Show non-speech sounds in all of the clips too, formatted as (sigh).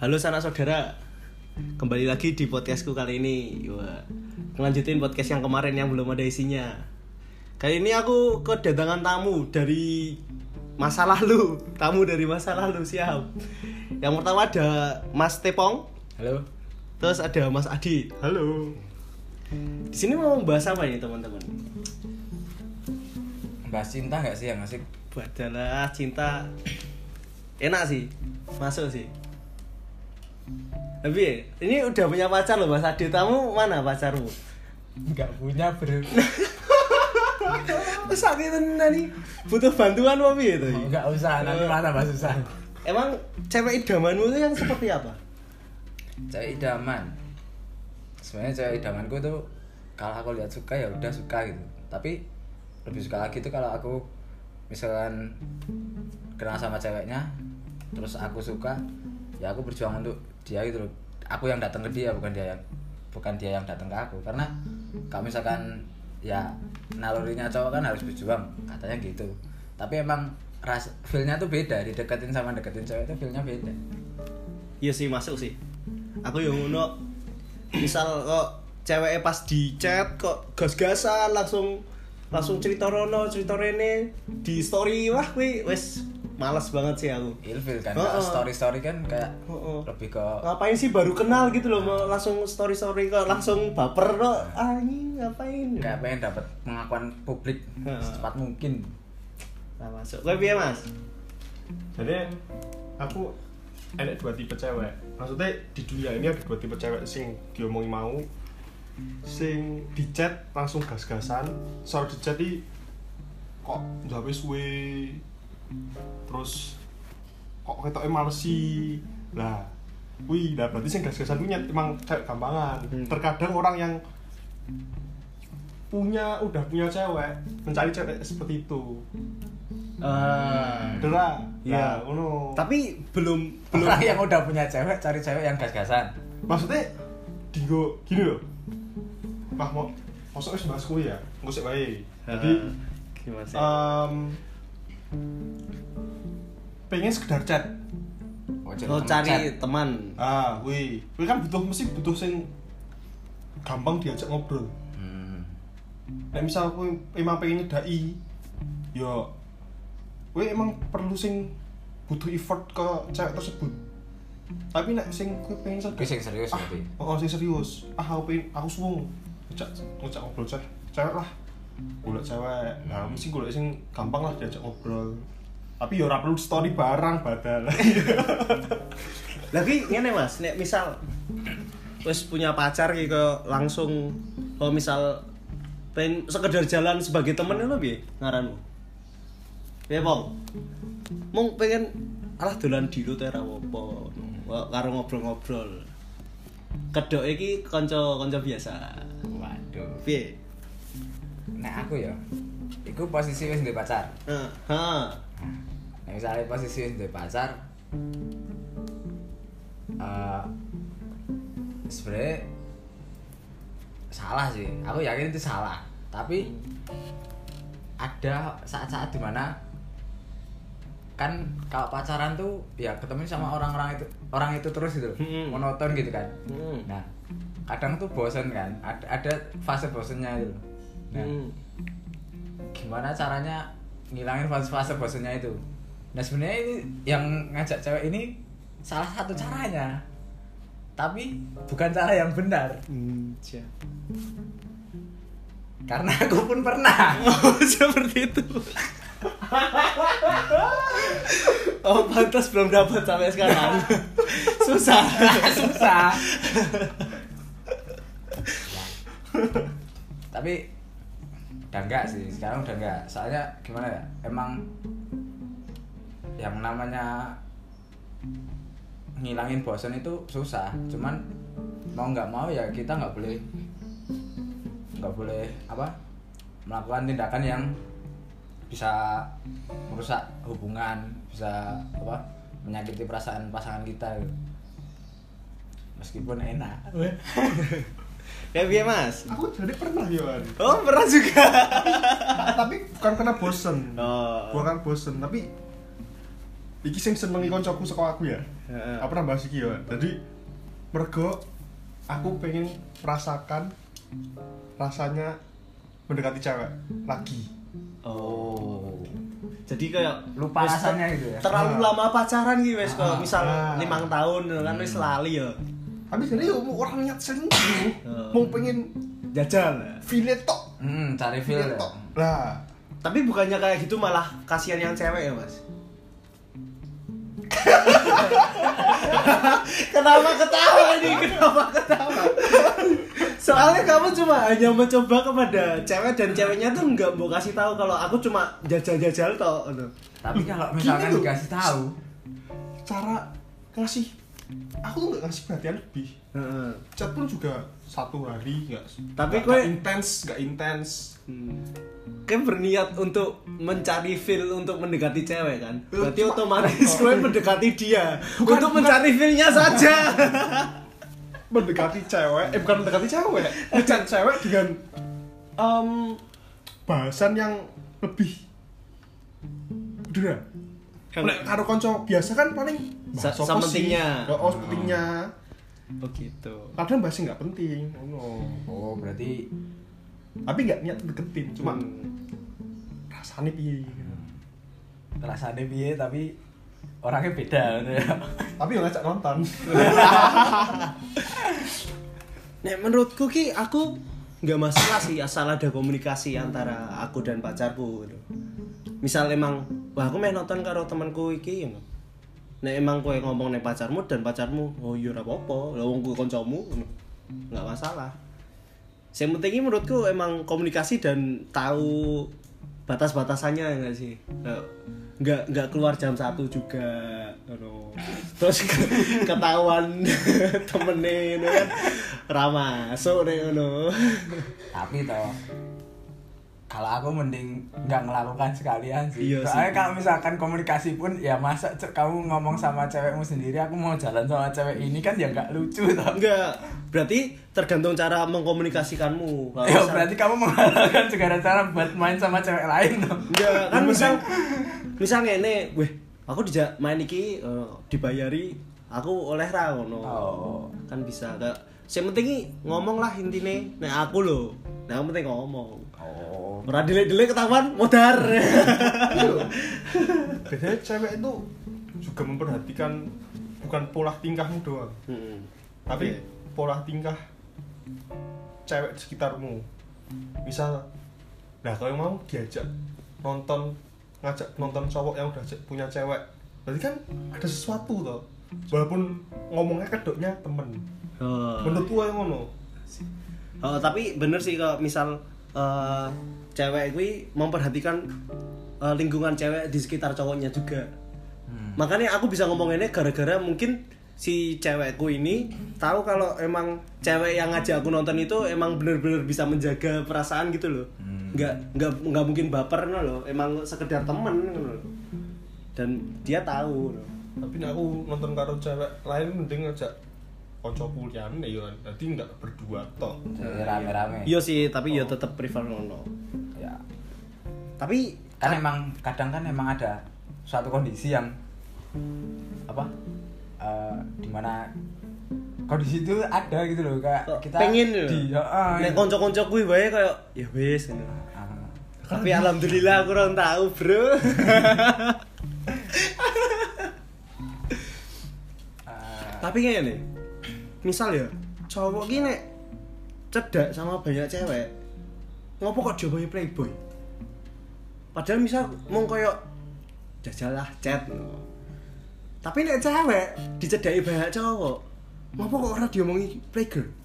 Halo sanak saudara, kembali lagi di podcastku kali ini. Wah, ngelanjutin podcast yang kemarin yang belum ada isinya. Kali ini aku kedatangan tamu dari masa lalu, tamu dari masa lalu siap. Yang pertama ada Mas Tepong, Halo. terus ada Mas Adi. Halo. Di sini mau membahas apa ini teman-teman? Bahas cinta nggak sih yang asik? Badalah cinta enak sih, masuk sih. Tapi ini udah punya pacar loh Mas Adi. Kamu mana pacarmu? Nggak punya bro. (laughs) Sakit tenan nih. Butuh bantuan apa piye itu? Nggak usah. Nanti mana bahas susah. Emang cewek idamanmu itu yang seperti apa? Cewek idaman. Sebenarnya cewek idamanku tuh kalau aku lihat suka ya udah suka gitu. Tapi lebih suka lagi tuh kalau aku misalkan kenal sama ceweknya, terus aku suka, ya aku berjuang untuk dia gitu loh. Aku yang datang ke dia bukan dia yang bukan dia yang datang ke aku karena kalau misalkan ya nalurinya cowok kan harus berjuang katanya gitu tapi emang ras feelnya tuh beda dideketin sama deketin cewek itu feelnya beda Iya sih masuk sih. Aku yang ngono misal kok ceweknya pas di chat kok gas-gasan langsung langsung cerita rono cerita rene di story wah kuwi wes males banget sih aku. ilfil kan Heeh. story story kan kayak Heeh. lebih ke ngapain sih baru kenal gitu loh mau langsung story story kok langsung baper kok anjing ngapain? Kayak pengen dapat pengakuan publik secepat mungkin. Nah, masuk. Gue piye mas? Jadi aku enak dua tipe cewek. Maksudnya di dunia ini ada dua tipe cewek sing diomongi mau sing di chat langsung gas-gasan. Soal di chat i, kok jawab suwe terus kok ketoknya males sih lah wih lah berarti sing gas-gasan punya emang cewek gampangan. Hmm. terkadang orang yang punya udah punya cewek mencari cewek seperti itu. Ah. Dera, Iya. Nah, ngono. tapi belum belum. Orang yang udah punya cewek cari cewek yang gas-gasan. Maksudnya dinggo gini loh mah mau masuk wis bahas kuwi ya engko sik wae. Jadi gimana sih? em pengen sekedar chat. Oh, oh cari chat. teman. Ah kuwi kuwi kan butuh mesti butuh sing gampang diajak ngobrol. Hmm. nek misal kuwi emang pengen nyedai yo kuwi emang perlu sing butuh effort ke cewek tersebut. Tapi nek sing kuwi pengen Kuwi sing serius ah, berarti? oh sing serius. Ah aku pengen aku suwung ngejak ngejak ngobrol cewek. Cewek lah. Golek cewek. Nah mesti golek sing gampang lah diajak ngobrol. Tapi ya perlu story barang badal. (laughs) Lagi ngene mas. Nek misal wes punya pacar gitu langsung kalau misal pengen sekedar jalan sebagai temen lo piye ngaranmu? Ya pong? Mung pengen alah di lu tera apa karo ngobrol-ngobrol. Kedok iki kanca-kanca biasa piye nah aku ya Iku posisi wis duwe pacar Heeh. ha Nah, misalnya posisi wis duwe pacar eh sebenarnya salah sih aku yakin itu salah tapi ada saat-saat di mana kan kalau pacaran tuh ya ketemu sama orang-orang itu orang itu terus gitu Hmm. monoton gitu kan Hmm. nah kadang tuh bosen kan ada, ada fase bosennya itu nah Hmm. gimana caranya ngilangin fase-fase bosennya itu nah sebenarnya ini yang ngajak cewek ini salah satu caranya tapi bukan cara yang benar Hmm, karena aku pun pernah (laughs) Oh, seperti itu. oh, pantas belum dapat sampai sekarang. (laughs) Susah. (laughs) susah tapi udah enggak sih. Sekarang udah enggak soalnya gimana ya? Emang yang namanya ngilangin bosan itu susah. Cuman mau nggak mau ya kita nggak boleh nggak boleh apa melakukan tindakan yang bisa merusak hubungan bisa apa menyakiti perasaan pasangan kita. Meskipun enak (laughs) Ya biar Mas. aku jadi pernah ya Wan. Oh, pernah juga. tapi bukan karena bosen Oh. bukan bosen tapi iki sing senengi koncoku saka aku ya Heeh. aku pernah bahas iki ya jadi mergo aku pengen merasakan rasanya mendekati cewek lagi Oh. Jadi kayak Lupa rasanya gitu ya? Terlalu Ah. lama pacaran gitu wes Ah, kalau misal ah. limang tahun kan wis lali ya. Tapi jadi orang niat selingkuh Oh. mau pengen Jajal. file tok Hmm, cari feel file ya. tok lah Tapi bukannya kayak gitu malah kasihan yang cewek ya, Mas? (laughs) Kenapa ketawa ini? (laughs) Kenapa ketawa? Soalnya kamu cuma hanya mencoba kepada cewek dan ceweknya tuh nggak mau kasih tahu kalau aku cuma jajal-jajal toh. gitu. Tapi kalau misalkan dikasih tahu, cara ngasih aku tuh nggak ngasih perhatian lebih Heeh. chat pun juga satu hari nggak Tapi kue- nggak intens nggak intens Hmm. Kayak berniat untuk mencari feel untuk mendekati cewek kan? Eh, Berarti cuma- otomatis gue (laughs) mendekati dia Bukan- untuk mencari feelnya saja. (laughs) mendekati cewek eh bukan mendekati cewek ngechat cewek dengan em, bahasan yang lebih udah Nek karo konco biasa kan paling Sa- bahas apa sih? sementingnya. oh, oh pentingnya Begitu. kadang bahas yang nggak penting oh. oh berarti tapi nggak niat deketin cuma Hmm. rasanya piye rasanya piye tapi orangnya beda gitu ya. (laughs) tapi yang ngajak nonton (laughs) Nek menurutku ki aku nggak masalah sih asal ada komunikasi antara aku dan pacarku gitu. Misal emang wah aku main nonton karo temanku iki ngono. Nek emang kowe ngomong nek pacarmu dan pacarmu oh iya ora apa-apa, lah wong kuwi kancamu ngono. Nggak masalah. Yang penting menurutku emang komunikasi dan tahu batas-batasannya ya nggak sih? Nah, nggak nggak keluar jam satu juga ngono. (laughs) terus ke- ketahuan (laughs) temenin kan ramah deh ngono tapi toh kalau aku mending nggak melakukan sekalian sih. Iya sih. Soalnya kalau misalkan komunikasi pun ya masa kamu ngomong sama cewekmu sendiri, aku mau jalan sama cewek ini kan ya nggak lucu toh. enggak berarti tergantung cara mengkomunikasikanmu Kalau Ya misal- berarti kamu menghalalkan segala cara buat main sama cewek lain toh. enggak kan misal misal ngene weh aku dijak main iki eh, dibayari aku oleh ra ngono Oh. kan bisa gak yang penting ngomong lah intine nek aku loh nah yang penting ngomong Oh. ora delik-delik ketahuan modar (laughs) biasanya cewek itu juga memperhatikan bukan pola tingkahmu doang Hmm. tapi Oke. pola tingkah cewek di sekitarmu misal nah kalau mau diajak nonton ngajak nonton cowok yang udah punya cewek berarti kan ada sesuatu toh walaupun ngomongnya kedoknya temen Oh. menurut gua yang ngono Oh, tapi bener sih kalau misal eh, cewek gue memperhatikan eh, lingkungan cewek di sekitar cowoknya juga. Hmm. Makanya aku bisa ngomong ini gara-gara mungkin si cewekku ini tahu kalau emang cewek yang ngajak aku nonton itu emang bener-bener bisa menjaga perasaan gitu loh. Hmm. Nggak nggak nggak mungkin baper no loh. Emang sekedar temen gitu loh. Dan dia tahu. loh. tapi aku nonton karo cewek lain mending ngajak kocok kuliah nih ya jadi nggak berdua toh Jadi rame-rame. Iya sih, tapi ya tetap prefer ngono. Ya. Tapi Kan emang kadang kan emang ada suatu kondisi yang apa? eh, di mana kondisi itu ada gitu loh kayak Kok kita pengen ya? di heeh, nek gitu. kanca-kanca kuwi wae kayak ya wis ngono. Ah. Tapi alhamdulillah aku orang tahu, Bro. (laughs) (laughs) Ah, Tapi kayak nih. Misal ya, cowok nek cedak sama banyak cewek. Ngopo kok diomongi playboy? Padahal misal mau koyo jajalah chat no. Tapi nek cewek dicedaki banyak cowok. Ngopo kok ora diomongi playgirl?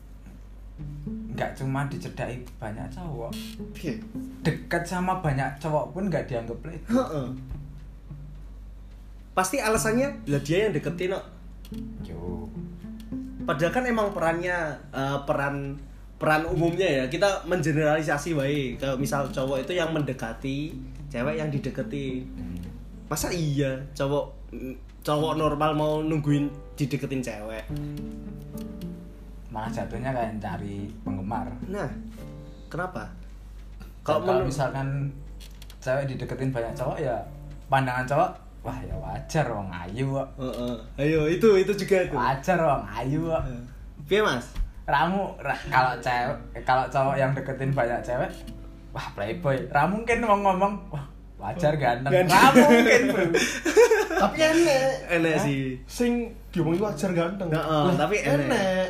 nggak cuma dicedai banyak cowok dekat sama banyak cowok pun nggak dianggap playboy Heeh. Pasti alasannya lah dia yang deketin yo Padahal kan emang perannya eh, peran peran umumnya ya. Kita mengeneralisasi wae. Kalau misal cowok itu yang mendekati cewek yang dideketi. Masa iya cowok cowok normal mau nungguin dideketin cewek? Malah jatuhnya kayak cari penggemar. Nah kenapa? Kalau misalkan cewek dideketin banyak cowok ya pandangan cowok wah ya wajar wong ayu kok. Heeh. ayo itu itu juga itu. Wajar wong ayu kok. Piye Mas? Ramu ra- kalau cewek kalau cowok yang deketin banyak cewek wah playboy. Ramu mungkin mau ngomong wah wajar ganteng. Ganteng. ramu mungkin bro. (laughs) Tapi enek. Enak sih. Sing diomongin wajar ganteng. Heeh, tapi enek.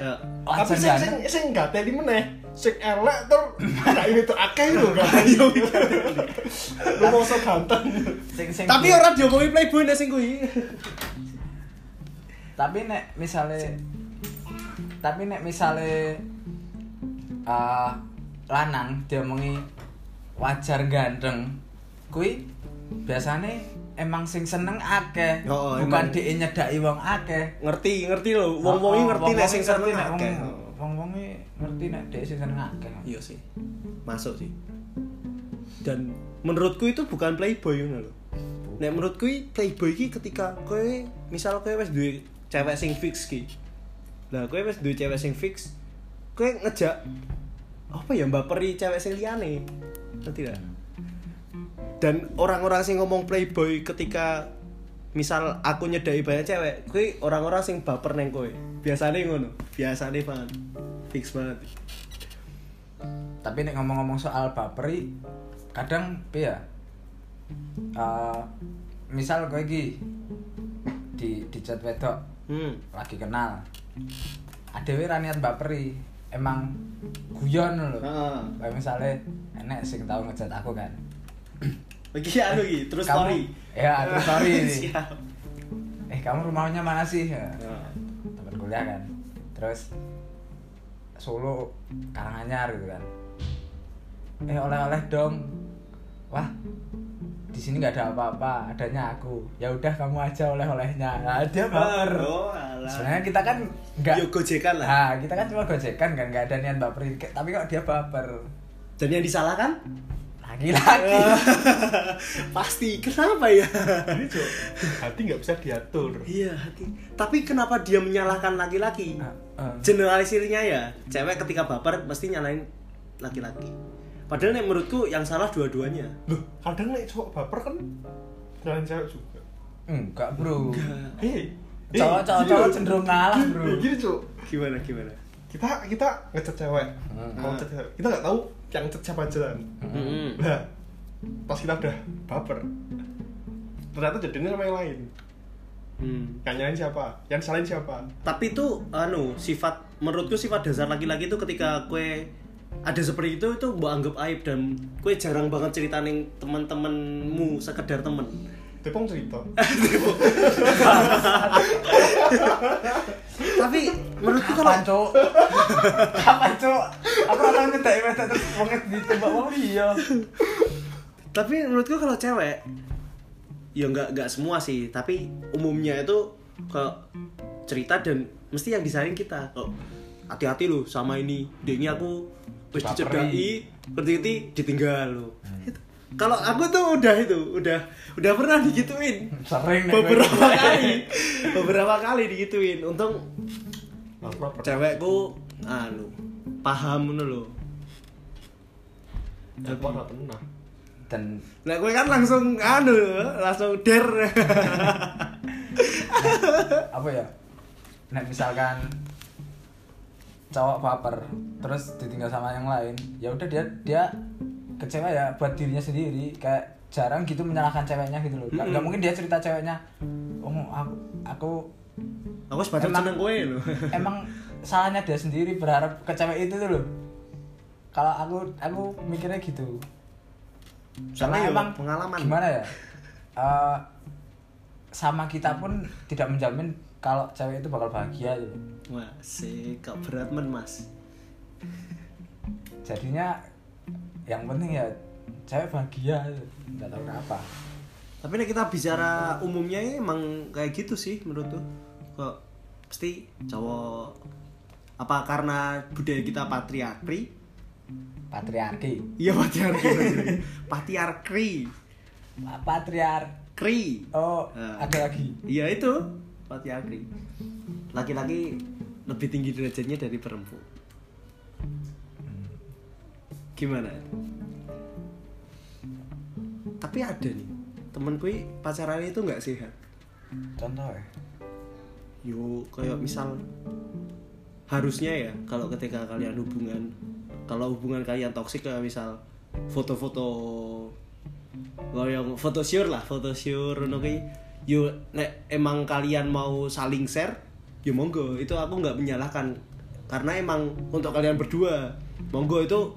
tapi sing sing ganteng. sing gak teli meneh sing elek tur nah ini tuh akeh lho gak (laughs) Ayo, (laughs) lu mau so ganteng. Sing sing tapi orang diomongi playboy nek sing kuwi. Tapi nek misale tapi nek misale eh lanang diomongi wajar ganteng kuwi biasane emang sing seneng akeh Oh, oh, bukan dhek nyedaki wong akeh. Ngerti ngerti lho. Wong wongi Oh, ngerti nek wong-wongi sing seneng akeh wong- wong-wongi ngerti nek dhek sing seneng akeh. Iya sih. Masuk sih. Dan menurutku itu bukan playboy ngono lho. Nek menurutku playboy ki ketika kowe misal kowe wis duwe cewek sing fix ki. Lah kowe wis duwe cewek sing fix kowe ngejak apa ya mbaperi cewek sing liyane? Ngerti gak dan orang-orang sing ngomong playboy ketika misal aku nyedai banyak cewek kowe orang-orang sing baper neng kowe. Biasanya ngono biasanya banget fix banget. Tapi nek ngomong-ngomong soal baperi kadang ya Eh, misal kowe iki di di chat wedok hmm. lagi kenal adewe ra niat baperi emang guyon Heeh. kayak misalnya enek sing tau ngechat aku kan Lagi anu iki, terus Kamu- story. ya terus story (laughs) ini. Siap. eh kamu rumahnya mana sih? Ya, Ya. tempat kuliah kan. Terus Solo Karanganyar gitu kan. Eh oleh-oleh dong. Wah di sini nggak ada apa-apa adanya aku. Ya udah kamu aja oleh-olehnya. Nah, dia baper. Oh, sebenarnya kita kan nggak Yo gojekan lah. nah kita kan cuma gojekan kan nggak ada niat baperin. Tapi kok dia baper? Dan yang disalahkan? Lagi-lagi (laughs) Pasti. Kenapa ya? ini cok hati nggak bisa diatur Iya, hati. Tapi kenapa dia menyalahkan laki-laki? Ah, ah. Generalisirnya ya, cewek ketika baper pasti nyalain laki-laki. Padahal nek menurutku yang salah dua-duanya. loh kadang nih cowok baper kan nyalain cewek juga enggak bro hei Cowok- cowok- cowok cenderung ngalah, bro. gini cok Gimana gimana? kita kita ngechat cewek Hmm. mau ngechat cewek kita nggak tahu yang ngechat siapa aja kan Hmm. nah pas kita udah baper ternyata jadinya sama yang lain Hmm. yang nyalain siapa yang salahin siapa Tapi itu anu sifat menurutku sifat dasar laki-laki itu ketika kue ada seperti itu itu mbok anggap aib dan kue jarang banget ceritain teman-temanmu sekedar temen. Tepung cerita (laughs) (laughs) Tapi menurutku kapan kalau cok (laughs) kapan cok aku ora tau nyetek wedok terus wong ditembak wong iya tapi menurutku kalau cewek ya nggak nggak semua sih. Tapi umumnya itu kalau cerita dan mesti yang disaring kita. Kok hati-hati loh sama ini. Dia ini aku wis dicedai berarti ditinggal lo Itu. kalau aku tuh udah itu udah udah pernah digituin. Sering beberapa kali (laughs) beberapa kali digituin. Untung cewekku anu paham ngono loh aku pernah pernah. Dan Nah, gue kan langsung anu, langsung der. apa ya? Nek misalkan cowok baper terus ditinggal sama yang lain ya udah dia dia kecewa ya buat dirinya sendiri. Kayak jarang gitu menyalahkan ceweknya gitu loh nggak nggak mungkin dia cerita ceweknya oh aku aku Aku Emang- seneng gue loh. (laughs) emang salahnya dia sendiri berharap ke cewek itu tuh loh kalau aku aku mikirnya gitu Sama ya, karena emang pengalaman. gimana ya Eh, sama kita pun tidak menjamin kalau cewek itu bakal bahagia gitu Wah, sih, kok berat men, Mas. jadinya yang penting ya cewek bahagia nggak tahu kenapa Tapi kita bicara umumnya ya emang kayak gitu sih menurutku. Kok pasti cowok apa karena budaya kita patriarki? patriarki Iya patriarki. (laughs) patriarki. patriar Kri. oh Nah. ada lagi Iya itu patriarki. Laki-laki lebih tinggi derajatnya dari perempuan. Gimana? Tapi ada nih temen kuwi pacaran itu nggak sehat. Contoh ya? Yo kayak misal harusnya ya kalau ketika kalian hubungan kalau hubungan kalian toksik kayak misal foto-foto yang foto sure lah foto sure yo nek emang kalian mau saling share yo monggo. Itu aku nggak menyalahkan. Karena emang untuk kalian berdua monggo itu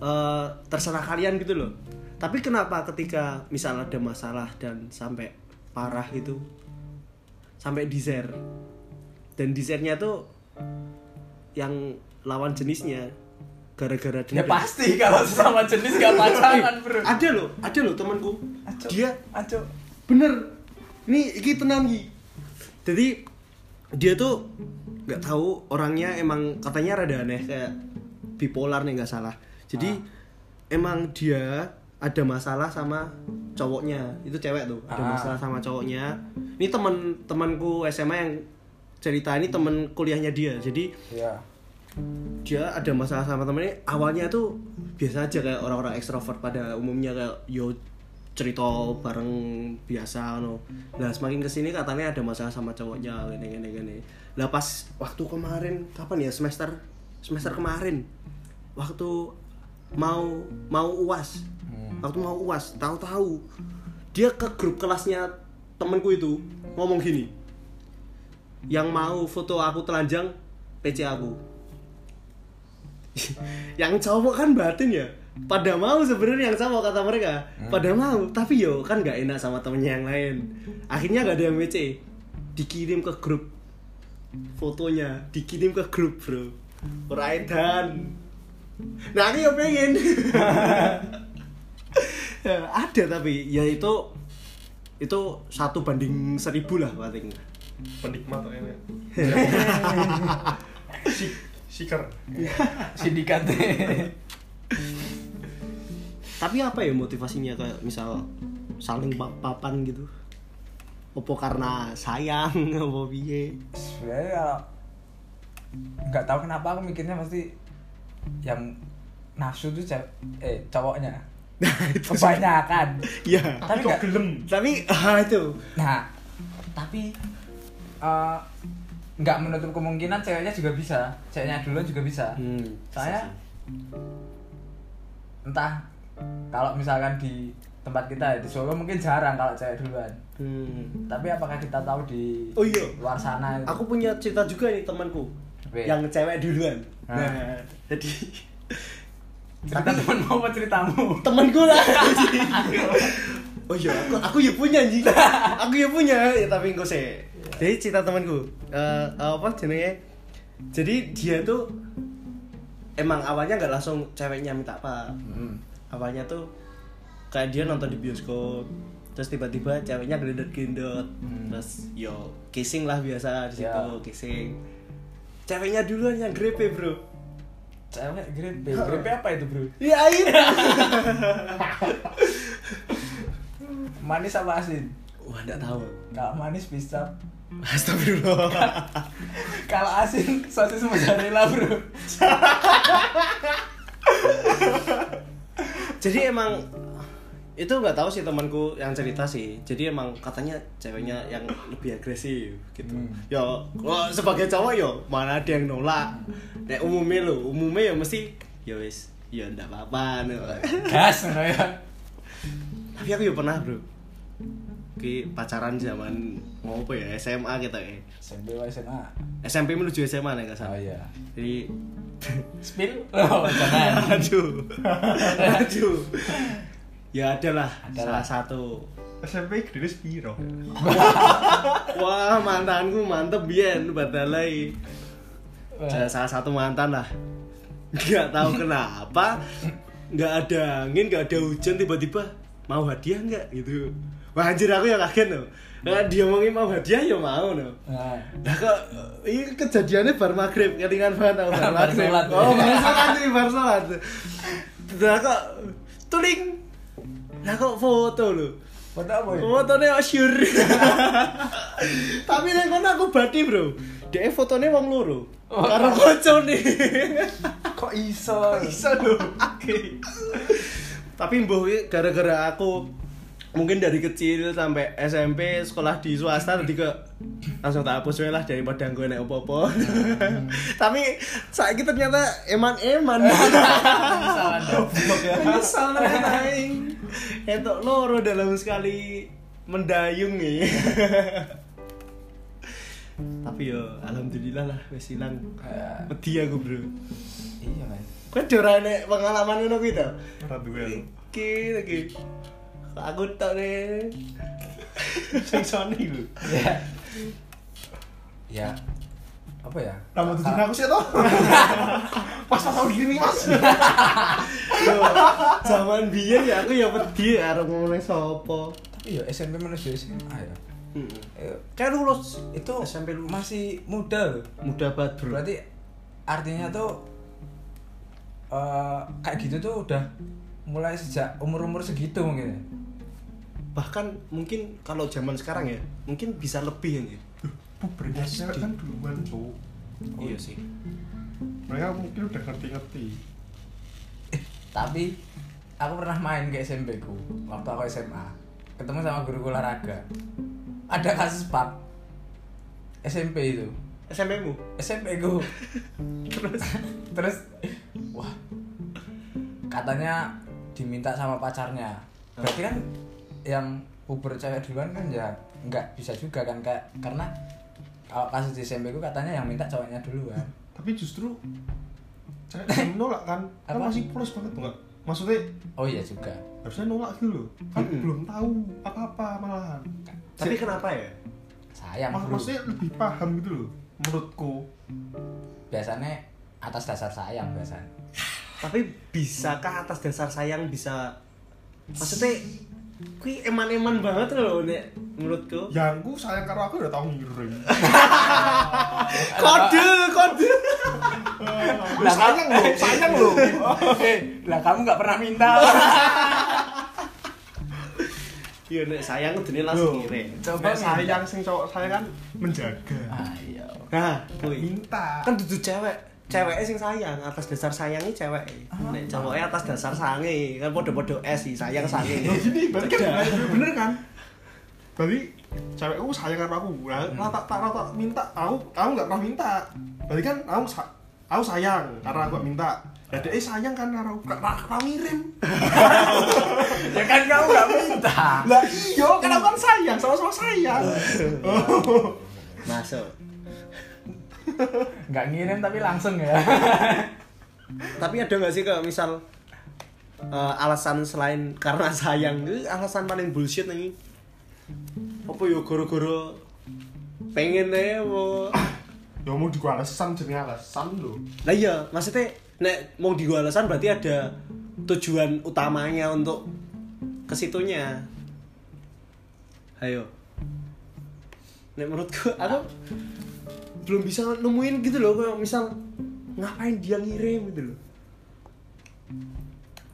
eh, terserah kalian gitu loh tapi kenapa ketika misal ada masalah dan sampai parah gitu sampai di share dan di share nya tuh yang lawan jenisnya gara-gara ya dendam. pasti kalau (laughs) sesama jenis gak pacaran bro. ada loh ada loh temanku. Aco, dia aco bener ini iki tenang jadi dia tuh nggak tahu orangnya emang katanya rada aneh kayak bipolar nih nggak salah. Jadi emang dia ada masalah sama cowoknya. Itu cewek tuh ada Ah. masalah sama cowoknya. Ini teman temanku SMA yang cerita ini temen kuliahnya dia. Jadi ya. dia ada masalah sama temennya. Awalnya tuh biasa aja kayak orang-orang ekstrovert pada umumnya kayak yo cerita bareng biasa no. Nah semakin ke sini katanya ada masalah sama cowoknya gini gini gini. Lah pas waktu kemarin kapan ya? Semester semester kemarin. Waktu mau mau uas waktu mau uas tahu-tahu. Dia ke grup kelasnya temenku itu ngomong gini. Yang mau foto aku telanjang PC aku. (laughs) Yang cowok kan batin ya. Pada mau sebenarnya yang cowok kata mereka. Pada mau tapi yo kan nggak enak sama temennya yang lain. Akhirnya nggak ada yang WC dikirim ke grup fotonya dikirim ke grup bro. Raidan nah aku ya pengen (laughs) (laughs) ada tapi. Ya itu itu satu banding seribu lah paling penikmat ini (laughs) si siker. (laughs) Sindikat. Tapi apa ya motivasinya kayak misal saling pa- papan gitu? Opo karena sayang opo piye? Sebenarnya kalau nggak tahu kenapa aku mikirnya pasti yang nafsu tuh cewek eh cowoknya nah itu kebanyakan ya tapi kok gelem tapi ah itu nah tapi eh, nggak menutup kemungkinan ceweknya juga bisa ceweknya duluan juga bisa hmm, saya entah kalau misalkan di tempat kita ya, di Solo mungkin jarang kalau cewek duluan hmm. tapi apakah kita tahu di Oh iya. luar sana itu? aku punya cerita juga nih temanku Oke. yang cewek duluan Ah. nah jadi (laughs) cerita temanmu apa ceritamu? Temanku lah. (laughs) Oh iya aku aku ya punya anjing. Aku ya punya ya tapi enggak sih jadi cerita temanku Eh, apa jenenge? Jadi dia tuh emang awalnya nggak langsung ceweknya minta apa. Hmm. awalnya tuh kayak dia nonton di bioskop terus tiba-tiba ceweknya gendut-gendut Hmm. terus yo kissing lah biasa di situ Ya. kissing. Ceweknya duluan yang grepe bro cewek grepe grepe apa itu bro? Ya itu (laughs) manis apa asin? Wah nggak tahu. Kalau manis bisa. Astagfirullah. (laughs) Kalau asin sosis mozzarella bro. (laughs) Jadi emang itu nggak tahu sih temanku yang cerita sih. Jadi emang katanya ceweknya yang lebih agresif gitu. Hmm. ya kalau sebagai cowok yo mana ada yang nolak? Nek umumnya lo umumnya ya mesti ya wis ya ndak apa-apa gas ya. Tapi aku ya pernah bro. Ki pacaran zaman mau apa ya SMA kita ya. SMP SMA SMP menuju SMA nih nggak oh iya. Jadi spill? Oh jangan. (laughs) Aduh. (laughs) Aduh ya adalah Adalah. salah satu SMP gede piro (laughs) Wah mantanku mantep bien badalai. Salah- Salah satu mantan lah. Nggak tahu kenapa, nggak ada angin, nggak ada hujan tiba-tiba mau hadiah nggak gitu. Wah anjir aku ya kaget loh. Nah, dia ngomongin mau hadiah ya mau no. nah Nah kok ini kejadiannya bar maghrib, ketinggalan banget aku bar maghrib. Oh bar sholat nih bar sholat. Nah kok tuling. Nah kok foto loh. foto apa ya asyur. (laughs) Tapi nek kono aku bati, Bro. Dek fotone wong loro. Oh. Karo kocone. (laughs) kok iso Bisa lho. (laughs) Tapi mbuh gara-gara aku mungkin dari kecil sampai SMP sekolah di swasta tadi ke langsung tak hapus lah daripada gue nek opo-opo. (laughs) Tapi saya ternyata eman-eman. Aing. Entuk loro dalam sekali mendayung nih. (laughs) Tapi yo alhamdulillah lah wis ilang. Ya, Wedi aku, Bro. iya Kowe ora nek pengalaman kuwi to? ora duwe aku. Tok nih. sing soni lho ya ya apa ya Nama tujuan aku sih toh. Pas pas tahun gini mas. Yo, zaman biyen ya aku ya wedi arep ngomong sapa. tapi ya SMP menuju SMA ya Heeh. Eh, Kayak lulus itu SMP lu masih muda loh muda banget, Bro. berarti artinya tuh eh, kayak gitu tuh udah mulai sejak umur umur segitu mungkin ya? Bahkan mungkin kalau zaman sekarang ya mungkin bisa lebih ya Pubernya cewek kan duluan cowok. iya sih. Mereka mungkin udah ngerti-ngerti. tapi aku pernah main ke SMP ku waktu aku SMA ketemu sama guru olahraga. Ada kasus pap SMP itu. SMP mu? SMP ku. (laughs) Terus? (laughs) Terus wah. Katanya diminta sama pacarnya. Berarti kan yang puber cewek duluan kan ya nggak bisa juga kan kayak karena kalau kasus di SMP ku katanya yang minta cowoknya duluan (laughs) Tapi justru cewek yang nolak kan. Kan Apa? masih polos banget tuh nggak? Maksudnya oh iya juga harusnya nolak gitu loh. Kan Mm-mm. belum tahu apa-apa malahan. tapi kenapa ya sayang Mak- bro maksudnya lebih paham gitu loh menurutku. biasanya atas dasar sayang biasanya tapi bisakah atas dasar sayang bisa maksudnya kui eman-eman banget loh nek menurutku. Yang ku sayang karena aku udah tahu ngirim. (laughs) kode kode. (laughs) Lah sayang loh, sayang loh. (laughs) eh lah kamu nggak pernah minta. Iya nek sayang udah langsung ngirim. coba sayang. Sing cowok saya kan menjaga. ayo nah Nggak kui minta. kan duduk cewek ceweknya sing sayang atas dasar sayangnya cewek. Nek cowoknya atas dasar sange kan podo-podo es sih sayang sange. Loh, gini berarti kan bener, kan? Berarti cewekku sayang karena aku nah, Hmm. rata tak rata minta aku aku nggak pernah minta. Berarti kan aku aku sayang karena aku minta. Ya dia sayang kan karena aku nggak ngirim. (laughs) Ya kan kamu nggak minta. Lah iya kan aku kan sayang sama-sama sayang. (laughs) Masuk nggak ngirim tapi langsung ya tapi ada nggak sih kalau misal eh, alasan selain karena (laughs) sayang itu alasan paling bullshit nih apa yo goro-goro pengen deh apa (coughs) ya mau juga alasan jadi alasan loh Lah iya, maksudnya nek mau di alasan berarti ada tujuan utamanya untuk ke situnya. Ayo. Nek menurutku aku belum bisa nemuin gitu loh kayak misal ngapain dia ngirim gitu loh.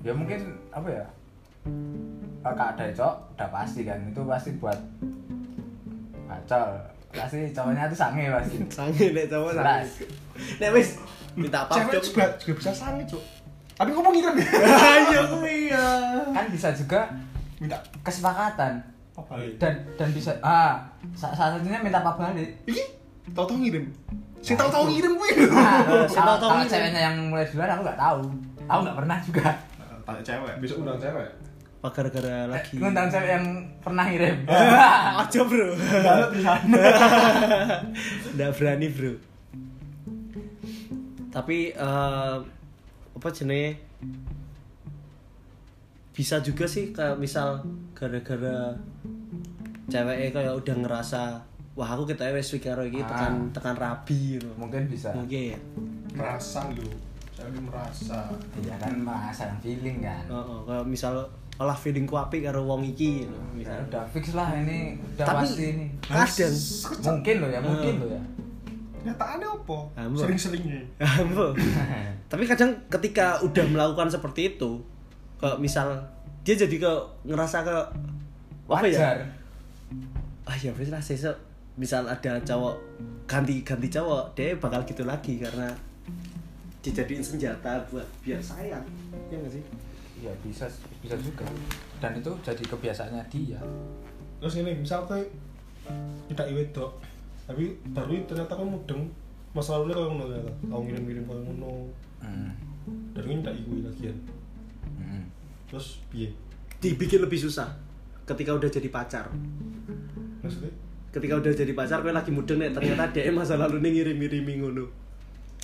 ya mungkin apa ya? Kak ada cowok udah pasti kan itu pasti buat bacol. Pasti cowoknya tuh sange pasti. (laughs) Sange nek cowok sange. Nek wis minta apa cewek juga juga bisa sange cok tapi ngomong (laughs) ngirim ya Ayo kuwi ya. kan bisa juga minta kesepakatan. Apa? Dan dan bisa ah sa- salah satunya minta apa balik tahu-tahu ngirim sing Nah, tahu-tahu ngirim gue nah, siapa (laughs) kalau tahu kalau ini. ceweknya yang mulai duluan aku nggak tahu aku nggak pernah juga tanya cewek besok undang cewek Apa gara-gara lagi? ngundang cewek yang pernah ngirim (laughs) Aja bro. Banget di sana (laughs) Nggak berani bro. Tapi eh, apa jenenge? Bisa juga sih kayak misal gara-gara ceweknya kayak udah ngerasa wah aku kita wes karo iki Ah. tekan tekan rabi gitu. mungkin bisa Mungkin ya. merasa lu saya merasa iya kan merasa yang feeling kan Heeh, kayak misal olah feelingku apik karo wong iki gitu. Ya Misal. udah fix lah ini udah Tapi- pasti ini Kadang mungkin loh ya mungkin Hmm. loh ya kenyataannya apa sering-seringnya Ambo. (laughs) Tapi kadang ketika udah melakukan seperti itu, kayak misal dia jadi ke ngerasa ke apa ya? wajar Ah ya wis lah sesuk misal ada cowok ganti ganti cowok, dia bakal gitu lagi karena dijadiin senjata buat biar sayang. Ya nggak sih? ya bisa bisa juga. Dan itu jadi kebiasaannya dia. Terus ini misal kayak tidak wedok tapi baru ternyata kan mudeng. Masa lalunya kayak ngono ternyata. Tau ngirim-ngirim kayak ngono. Hmm. dan ini tidak ikut lagi ya. Hmm. terus piye? Dibikin lebih susah ketika udah jadi pacar. Maksudnya ketika udah jadi pacar gue lagi mudeng nih ternyata (clears throat) dia masa lalu nih ngirim-ngirimi ngono.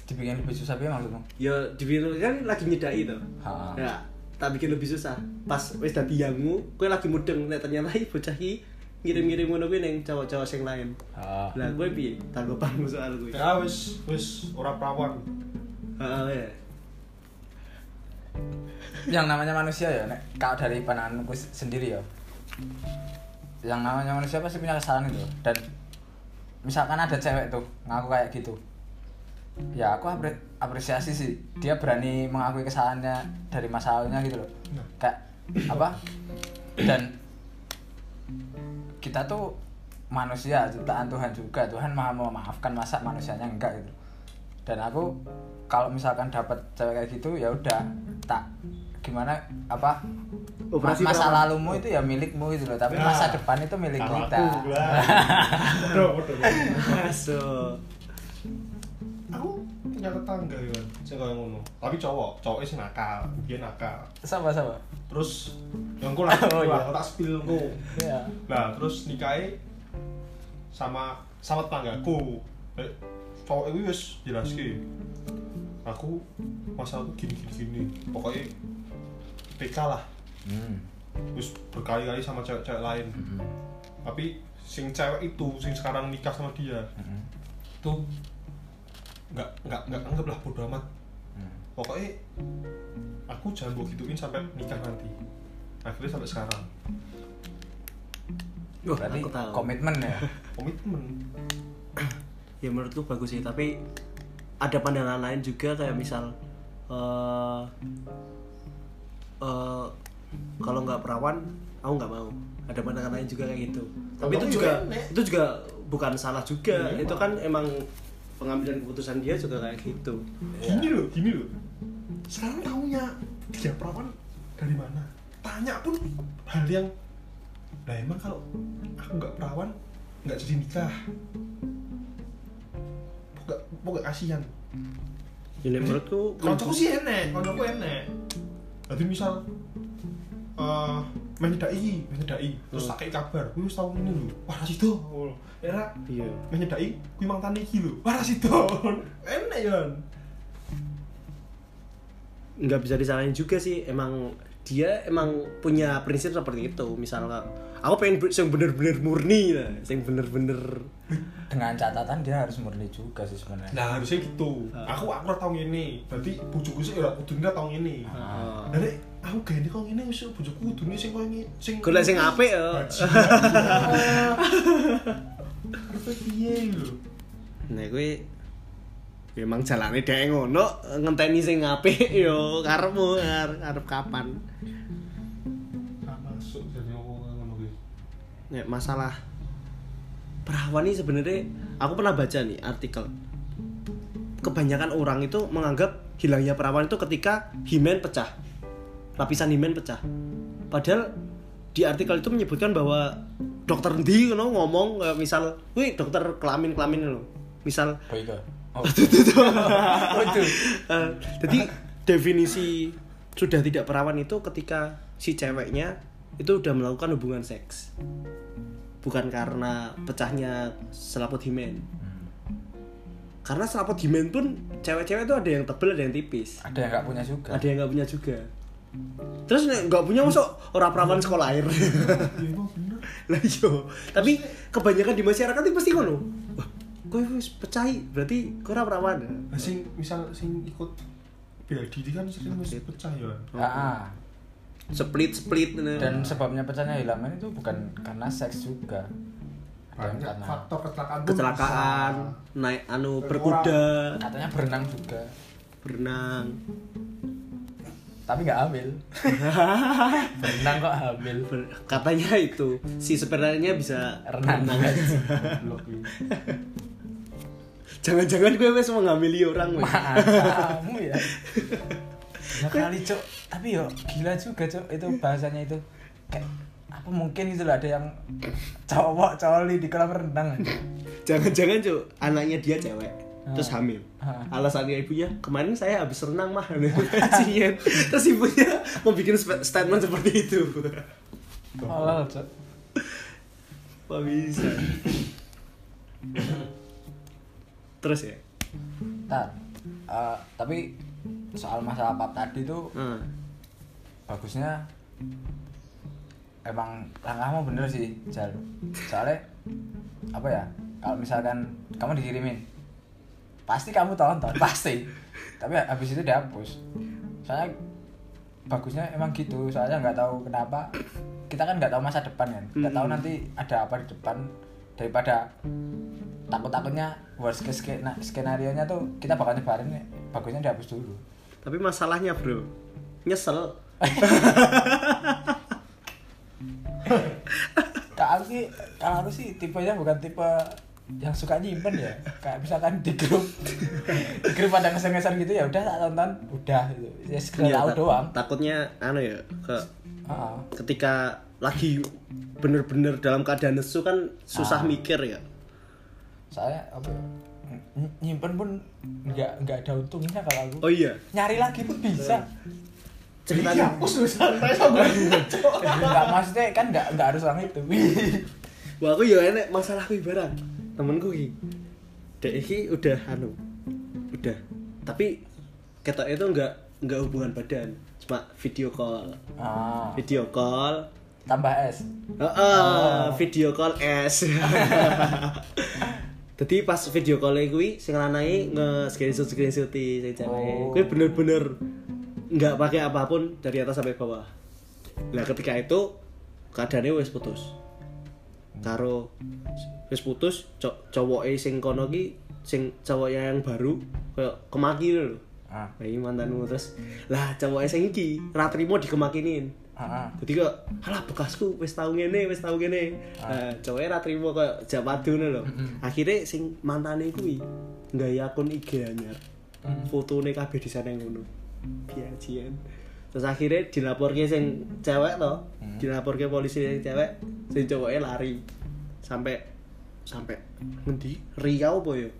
Dibikin lebih susah ya maksudmu? Ya dibikin kan lagi nyedai Ha. ya tak bikin lebih susah. Pas wis dadi yangmu gue lagi mudeng nek ternyata iki bocah iki ngirim-ngirim ngono kuwi ning cowok-cowok sing lain. Ha. lah gue piye? Tanggapanmu soal gue ya wis wis ora perawan Heeh, ya. yang namanya manusia ya nek kalau dari pandanganku s- sendiri ya yang namanya manusia pasti punya kesalahan itu. Dan misalkan ada cewek tuh ngaku kayak gitu. Ya aku apre- apresiasi sih. Dia berani mengakui kesalahannya dari masa lalunya gitu loh. Nah. kayak apa? Dan kita tuh manusia ciptaan Tuhan juga. Tuhan maha memaafkan masa manusianya enggak gitu. Dan aku kalau misalkan dapat cewek kayak gitu ya udah tak gimana apa Operasi masa perawan. lalumu itu ya milikmu gitu loh tapi Nah. masa depan itu milik Kalau kita. aku masuk (laughs) aku punya tetangga ya sing kayak ngono. Tapi cowok cowoknya sih nakal dia nakal. Sama sama terus yang aku lah (laughs) Oh, iya. tak spill ku ya nah terus nikahi sama sama tetanggaku. Eh, cowok itu wis jelas ki aku masa aku gini gini gini. Pokoknya PK lah hmm. terus berkali-kali sama cewek-cewek lain Hmm. tapi sing cewek itu sing sekarang nikah sama dia Hmm. itu nggak nggak nggak anggaplah bodo amat Hmm. pokoknya aku jangan gue gituin sampai nikah nanti akhirnya sampai sekarang Wah, berarti aku tahu. komitmen ya (laughs) komitmen ya menurutku bagus sih tapi ada pandangan lain juga kayak misal eh eh, kalau nggak perawan aku nggak mau. Ada pandangan lain juga kayak gitu. Tapi Kalau itu aku juga ya itu juga bukan salah juga. Iya, itu kan emang pengambilan keputusan dia juga kayak gitu. Gini loh gini loh. Sekarang tahunya dia perawan dari mana? Tanya pun hal yang nah emang kalau aku nggak perawan nggak jadi nikah? Pokok pokok kasihan? Ini menurutku Koncoku sih enek, koncoku enek. Jadi misal eh main nyedai, main nyedai, terus Hmm. kayak kabar, kuwi wis tau ini lho. Ra sido. Era iya main nyedai, kuwi mantan iki lho. Ra sido. (laughs) Enek ya. nggak bisa disalahin juga sih emang dia emang punya prinsip seperti itu misalnya aku pengen yang bener-bener murni lah yang bener-bener dengan catatan dia harus murni juga sih sebenarnya Nah, harusnya gitu. Aku aku ora tau ngene. Berarti bojoku sih ora kudune tau ngene. Ah. Dari aku gak kok ngene wis bojoku kudune sing koyo ngene, sing Golek sing apik ya. Karepe piye lho? Nah, gue memang jalannya dhek ngono ngenteni sing apik (laughs) yo karepmu arep kapan. Nek masalah perawan ini sebenarnya aku pernah baca nih artikel. Kebanyakan orang itu menganggap hilangnya perawan itu ketika himen pecah. Lapisan himen pecah. Padahal di artikel itu menyebutkan bahwa dokter di ngono ngomong kayak misal, "Wih, dokter kelamin-kelamin lo." Misal oh. (laughs) Itu itu. (laughs) oh itu. Eh, jadi definisi sudah tidak perawan itu ketika si ceweknya itu udah melakukan hubungan seks. Bukan karena pecahnya selaput himen. Karena selaput himen pun cewek-cewek itu ada yang tebel ada yang tipis. Ada yang nggak punya juga. Ada yang nggak punya juga. Terus nggak punya masuk orang perawan sekolah air. Iya, bener. lah iyo tapi kebanyakan di masyarakat itu pasti ngono kau wis pecahi berarti kau ora perawan. Nah, sing misal sing ikut bela diri kan sering mesti pecah ya. Ah, split split dan sebabnya pecahnya hilaman itu bukan karena seks juga. Ada yang Banyak karena faktor kecelakaan kecelakaan bisa. naik anu berkuda. Katanya berenang juga. Berenang. Tapi nggak hamil. (laughs) Berenang kok hamil. Ber- katanya itu si sebenarnya bisa renang ini. (laughs) jangan-jangan gue wes mengamili orang weh. kamu ya (laughs) ya kali cok tapi yo gila juga cok itu bahasanya itu kayak apa mungkin itu lah ada yang cowok cowok di kolam renang Jangan-jangan cuk, anaknya dia cewek. Terus Ah. hamil. Ah. Alasannya ibunya, kemarin saya habis renang mah. (laughs) Terus ibunya mau bikin statement seperti itu. Halal cok bisa? (laughs) Terus ya? Ntar, eh, tapi soal masalah pap tadi tuh Hmm. bagusnya emang langkahmu bener sih Jal. Soalnya apa ya kalau misalkan kamu dikirimin pasti kamu tonton (laughs) pasti. Tapi habis itu dihapus. Soalnya bagusnya emang gitu soalnya nggak tahu kenapa. Kita kan nggak tahu masa depan kan. Nggak tahu Hmm. nanti ada apa di depan. Daripada takut-takutnya worst case skenario nya tuh kita bakal nyebarin bagusnya dihapus dulu. Tapi masalahnya bro, nyesel. kalau sih kalau sih tipenya bukan tipe yang suka nyimpen ya. Kayak misalkan di grup di grup ada ngeser-ngeser gitu ya udah tak tonton. Udah gitu. Ya sekedar Iya, tahu ta- doang. Takutnya anu ya, ke Ah, ketika lagi bener-bener dalam keadaan nesu kan susah Ah. mikir ya. Soalnya apa ya, ny- nyimpen pun nggak nggak ada untungnya kalau aku Oh iya, nyari lagi pun bisa ceritanya aku susah santai sama (laughs) nggak maksudnya kan nggak nggak harus orang itu (laughs) Wah aku ya enek masalahku ibarat temenku ki. Dek udah anu. Udah. Tapi ketok itu enggak enggak hubungan badan, cuma video call. ah, Video call. tambah es Heeh, Oh. video call S. (laughs) Jadi pas video call kuwi sing lanange nge-screenshot screenshot sing cewek. Oh. Kuwi bener-bener nggak pakai apa pun dari atas sampai bawah. Nah, ketika itu keadaannya wis putus. Karo wis putus, co cowoke sing kono ki sing cowoknya yang baru kayak kemaki lho. ah, Nah, ini mantanmu terus lah cowoknya sing iki ra trimo dikemakinin. Jadi kok alah bekasku wis tau ngene, wis tau ngene. Nah, cowoknya ra trimo kayak jawab lho. Akhirnya sing mantane kuwi nggawe akun IG anyar. Fotone kabeh di sana ngono. Biajian. Terus akhirnya dilaporke sing cewek to, Hmm. dilaporke polisi sing cewek, sing cowoknya lari. Sampai sampai ngendi? Riau apa ya?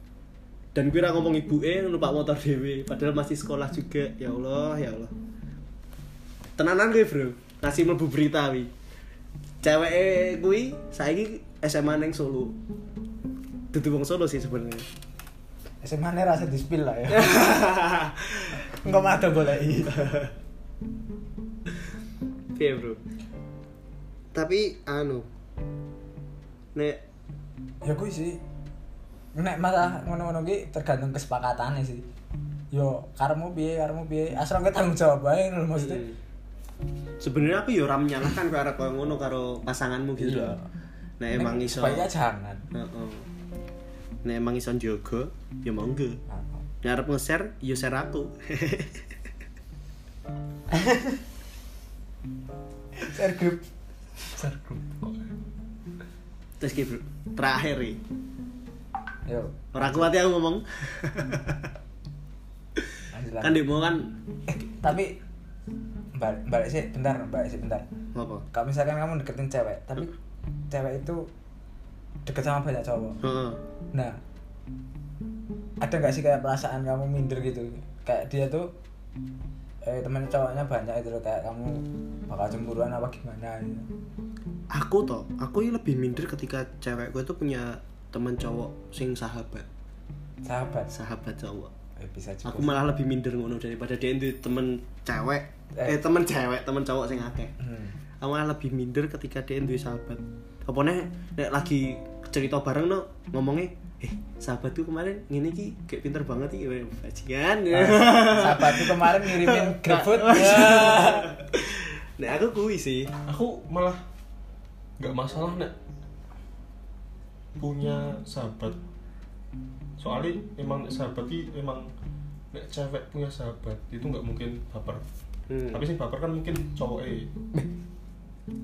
Dan gue ngomong ibuke numpak motor dhewe, padahal masih sekolah juga. Ya Allah, ya Allah. Tenanan gue, Bro. Ngasih mlebu berita wi. Ceweke kuwi saiki SMA ning Solo. Dudu wong Solo sih sebenarnya. SMA nih rasa di spill lah ya (laughs) nggak mata boleh Iya, Bro. Tapi anu nek ya gue sih nek masalah ngono-ngono ki tergantung kesepakatannya sih yo karemu piye karemu piye asal nggak tanggung jawab aja maksudnya sebenarnya aku ya ora menyalahkan karo arek koyo ngono karo pasanganmu gitu. Iya. Nek emang iso sebaiknya jangan Heeh. Nek emang iso njogo, ya monggo. Nek arep nge-share, ya share aku. (laughs) share group share group Terus ki. Terakhir iki. yo Ora kuat ya aku ngomong. kan demo kan eh, tapi balik, balik sih bentar balik sih bentar apa? kalau misalkan kamu deketin cewek tapi cewek itu deket sama banyak cowok Heeh. Nah, ada nggak sih kayak perasaan kamu minder gitu? Kayak dia tuh eh temen cowoknya banyak itu loh kayak kamu bakal cemburuan apa gimana gitu. Aku toh, aku ini lebih minder ketika cewekku itu punya teman cowok sing sahabat, Sahabat, sahabat cowok. Eh, bisa juga. Aku malah lebih minder ngono daripada dia itu temen cewek, eh Eh. temen cewek, temen cowok sing akeh. Hmm. Aku malah lebih minder ketika dia duwe sahabat. Apa nih, nek lagi cerita bareng no ngomongnya, eh sahabatku kemarin ngene iki kayak pinter banget iki, Weh, bajingan. Ah, sahabat tuh kemarin ngirimin (laughs) GoFood. (laughs) Nek aku kuwi sih. aku malah nggak masalah nek punya sahabat soalnya emang sahabat ini emang nek cewek punya sahabat itu nggak mungkin baper. Hmm. tapi sing baper kan mungkin cowok eh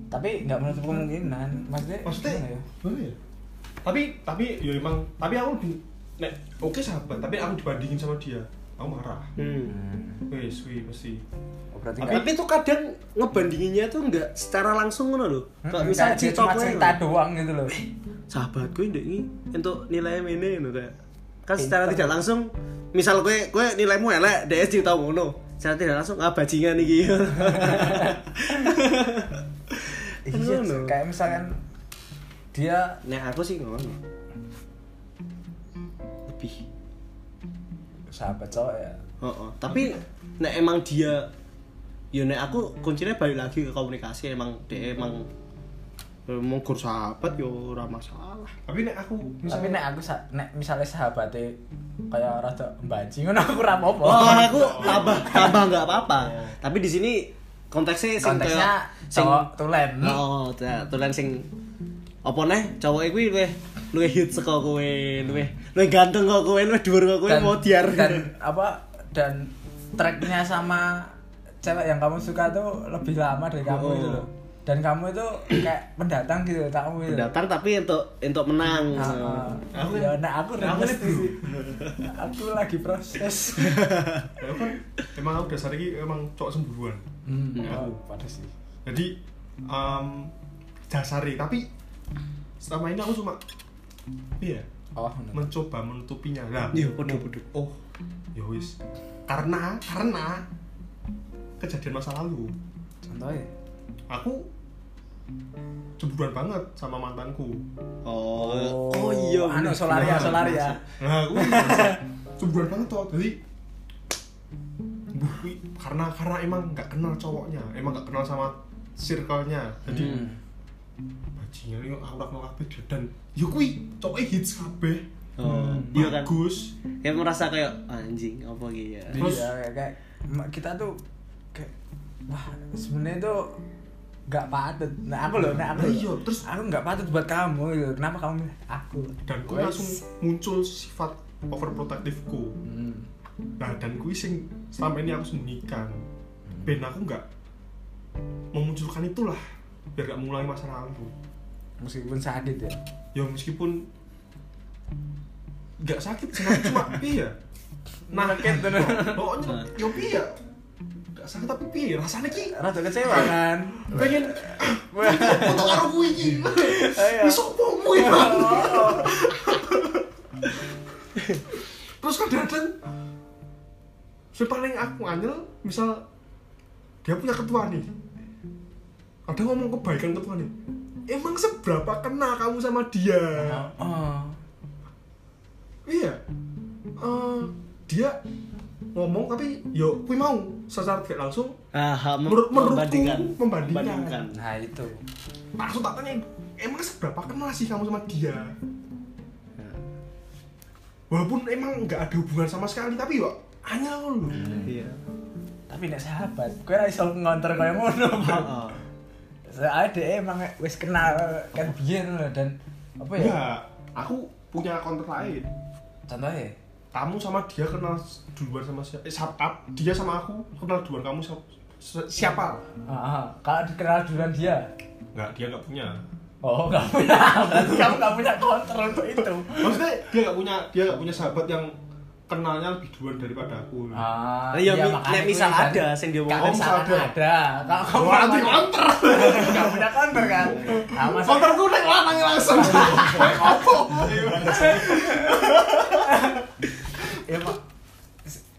Tapi nggak menutup kemungkinan. Maksudnya, maksudnya ya? ya? Tapi tapi ya emang tapi aku lebih nek oke sahabat tapi aku dibandingin sama dia aku marah. Hmm. wes wih mesti Oh, berarti Tapi- tapi tuh kadang ngebandinginnya tuh nggak secara langsung ngono loh kayak Hmm, misal kayak dia cicok cuma kowe cerita doang gitu loh sahabatku ini ini untuk nilai ini ngono kayak kan secara Pinter. tidak langsung misal kowe kowe nilaimu elek DS cerita ngono. Secara tidak langsung ah bajingan iki. Iya. (laughs) Ngono. kayak misalkan dia Nah aku sih ngono. Lebih. Sahabat cowok ya. Oh, oh. tapi nek emang dia ya nek aku kuncinya balik lagi ke komunikasi emang dia emang mau gur sahabat yo ora masalah. Tapi nek aku tapi nek aku sa- nek misalnya sahabatnya kayak rada mbanci (laughs) ngono aku ora apa-apa. Oh aku tambah (laughs) tambah nggak apa-apa. Tapi di sini konteksnya sing konteksnya sing tulen. Oh ta- tulen sing apa neh? Cowok kuwi luwih luwih hit saka kowe luwih luwih ganteng kok kowe luwih dhuwur kok kowe mau diar. dan apa? Dan tracknya sama cewek yang kamu suka tuh lebih lama dari kamu Oh. itu loh dan kamu itu kayak pendatang gitu kamu itu datang tapi untuk untuk menang. Ah, ah. Aku ya nah aku aku kan- sih aku lagi proses. (laughs) Aku kan emang aku dasar ini emang cowok semburuan. Hmm, Ya. oh, pada sih. Jadi um, dasari. Tapi selama ini aku cuma iya oh bener. mencoba menutupinya. Lah Iya, podo, podo. oh ya wis. Karena karena kejadian masa lalu. Contohnya? Aku cemburuan banget sama mantanku oh Oh, oh iya anu. Solaria. Solaria. nah aku cemburuan banget tuh jadi karena karena emang nggak kenal cowoknya emang nggak kenal sama circle-nya jadi Hmm. bajingan ini aku kenal kabeh dia. dan ya kui cowoknya hits kabeh oh iya kan bagus kayak merasa kayak anjing apa gitu ya Terus- iya kayak, kita tuh kayak wah sebenarnya tuh nggak patut. Nah aku loh nah aku Nah, iya, terus- aku nggak patut buat kamu gitu. Kenapa kamu aku? Dan Wes. langsung muncul sifat overprotectiveku. Hmm. nah dan kui sing selama ini aku sembunyikan ben aku nggak memunculkan itulah biar gak mengulangi masa lalu. Meskipun sakit ya? Ya meskipun nggak sakit sih cuma (laughs) iya. Nah pokoknya ya piye nggak sakit tapi piye rasanya ki rada kecewa kan? Pengen (laughs) foto karo kuwi iki Ayo. wis opomu ya (laughs) terus kadang-kadang sing paling aku anyel misal dia punya ketua nih. Ada ngomong kebaikan ketua nih. Emang seberapa kenal kamu sama dia? Oh iya. Eh, dia ngomong tapi yo kui mau secara tidak langsung ah mem- Menurut- menurutku, membandingkan. membandingkan. nah itu. Langsung tak tanya emang seberapa kenal sih kamu sama dia? Walaupun emang nggak ada hubungan sama sekali tapi yo hanya loh. Iya. Tapi nek sahabat kowe ora iso ngonter ngono Bang. Heeh. soalnya dia emang wis kenal kan biyen loh, dan apa ya? Ya aku punya counter lain. Contohnya kamu sama dia kenal duluan sama siapa? Eh, dia sama aku kenal duluan kamu siapa? Siapa? Ah, ah. kalau dikenal duluan dia? Nggak dia nggak punya. Oh nggak punya. (laughs) Berarti kamu nggak punya counter untuk itu. Maksudnya dia nggak punya dia nggak punya sahabat yang kenalnya lebih duluan daripada aku. Ah, Iya, mi- makanya nek gue misal kan- ada sing dia kan ngomong. misalkan Oh, misal ada. kalau kamu Wah, nanti nggak- counter. nggak punya counter kan? Nah, masa counterku nek lanang langsung. (laughs) Apa (laughs) ya pak.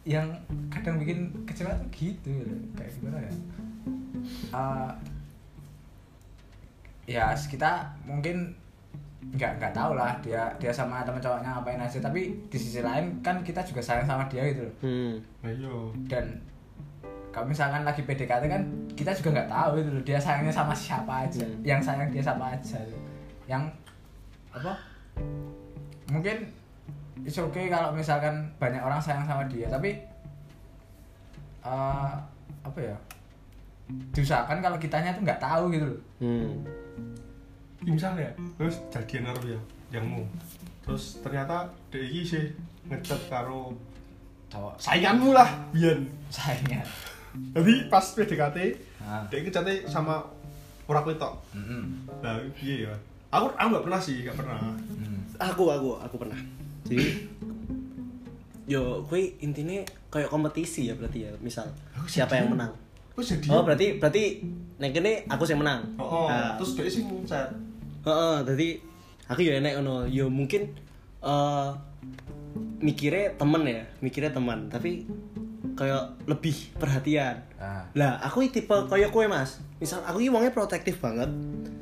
Yang kadang bikin kecewa tuh gitu ya. kayak gimana ya? Eh, ya kita mungkin nggak nggak tahu lah dia dia sama teman cowoknya ngapain aja. Tapi di sisi lain kan kita juga sayang sama dia gitu loh. Hmm. ayo dan kalau misalkan lagi PDKT kan kita juga nggak tahu itu loh dia sayangnya sama siapa aja. Hmm. yang sayang dia sama aja. Yang apa? Mungkin it's okay kalau misalkan banyak orang sayang sama dia tapi eh, apa ya? Diusahakan kalau kitanya tuh nggak tahu gitu loh. Hmm. Ini misalnya terus jadian karo ya yangmu. Terus ternyata dia iki sih ngechat karo cowok. Sainganmu lah biyen sayangnya jadi pas PDKT nah. dia ngechatnya sama orang kuwi tok. Mm-mm. nah iya ya? Aku aku nggak pernah sih nggak pernah. Mm. aku aku aku pernah jadi yo kuwi intine kayak kompetisi ya berarti ya misal Aku siapa yang jadi- menang Wis jadi. oh berarti berarti nek kene aku sing menang Oh, oh. Nah, terus dia sing chat. Heeh, dadi aku ya enek ngono. Yo mungkin eh mikirnya temen ya, mikirnya teman, tapi kayak lebih perhatian. Ah. Lah, aku tipe kayak kowe, Mas. Misal aku iki wongnya protektif banget.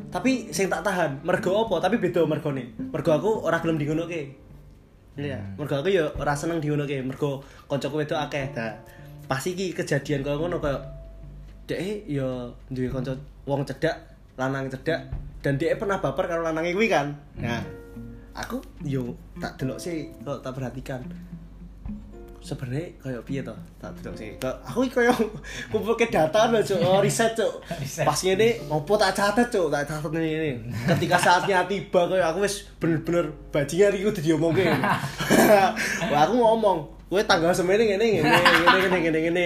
Tapi sing tak tahan, mergo apa? Tapi beda mergone. Mergo aku ora gelem dingonoke. Iya, mergo aku ya ora seneng dingonoke, mergo kancaku wedok akeh. Nah, pas iki kejadian kaya ngono kayak dek ya duwe kanca wong cedak, lanang cedak dan dia pernah baper karo lanange kuwi kan. Nah, aku yo tak delok sih kalau tak perhatikan. Sebenarnya kayak piye to? Tak delok sih. Aku iki (laughs) kumpul ke data lho, Cuk. Oh, riset, Cuk. Pas ngene ngopo tak catet, Cuk. Tak catet ini. Ketika saatnya tiba kayak aku wis bener-bener bajingan iki kudu diomongke. (laughs) Wah, aku ngomong, kowe tanggal semene ngene ngene ngene ngene ngene ngene.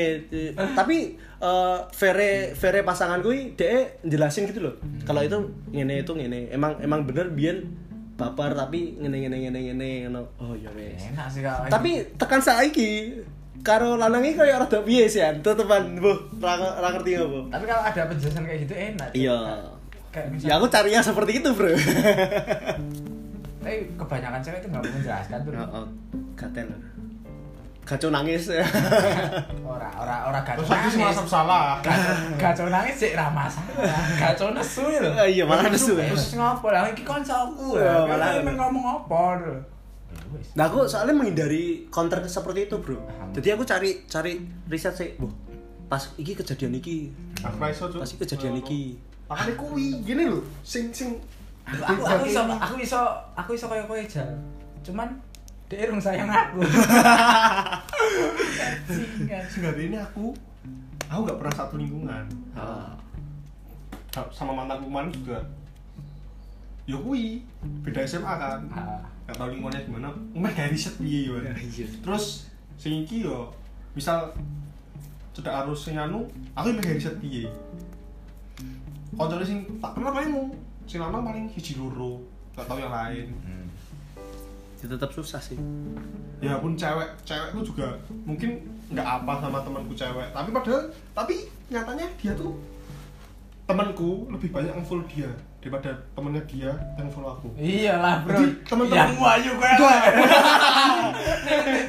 Tapi eh vere vere pasangan kuwi dhek jelasin gitu loh. Kalau itu ngene itu ngene. Emang emang bener biyen baper tapi ngene ngene ngene ngene ngono. Oh ya wes. Enak sih kak. Tapi tekan saiki karo lanang iki koyo rada piye sih an? Tetepan, Bu. Ra ra ngerti ngopo. Tapi kalau ada penjelasan kayak gitu enak. Iya. Ya aku cari yang seperti itu, Bro. tapi kebanyakan cewek itu nggak mau menjelaskan tuh. Heeh. Gatel. Gaco nangis. (laughs) Ora, ora, ora Terus aku sih nangis. merasa bersalah. Gacor, gacor nangis sih ra masalah. Gacor nesu lho. (laughs) Iya, malah nesu ya. Terus ngopo lah iki kancaku Oh, ya. malah- Malah ngomong apa lho. Nah aku soalnya menghindari counter seperti itu bro. Jadi aku cari cari riset sih, bu. Pas iki kejadian iki, Aku iso, pas iki kejadian iki. Makanya kuwi gini lho, sing sing Aku aku iso aku iso aku iso kaya kowe jal. Cuman dia rung sayang aku. (laughs) Hari ini aku aku gak pernah satu lingkungan. Ah. Sama mantanku kemarin juga. Ya kuwi, beda SMA kan. Ah. Gak tau lingkungannya gimana. Umeh gak riset piye yo. Terus sing iki yo misal cedak arus sing anu, aku emang gak riset piye. Koncone sing tak kenal paling mu, sing lanang paling siji loro, gak tau yang lain. Hmm. Ya, tetap susah sih. ya pun cewek. Cewekku juga mungkin nggak apa sama temanku cewek. Tapi padahal tapi nyatanya dia tuh temanku lebih banyak nge-follow dia daripada temennya dia yang follow aku Iyalah, Bro. Jadi, teman-teman- yang wayu kowe. (laughs)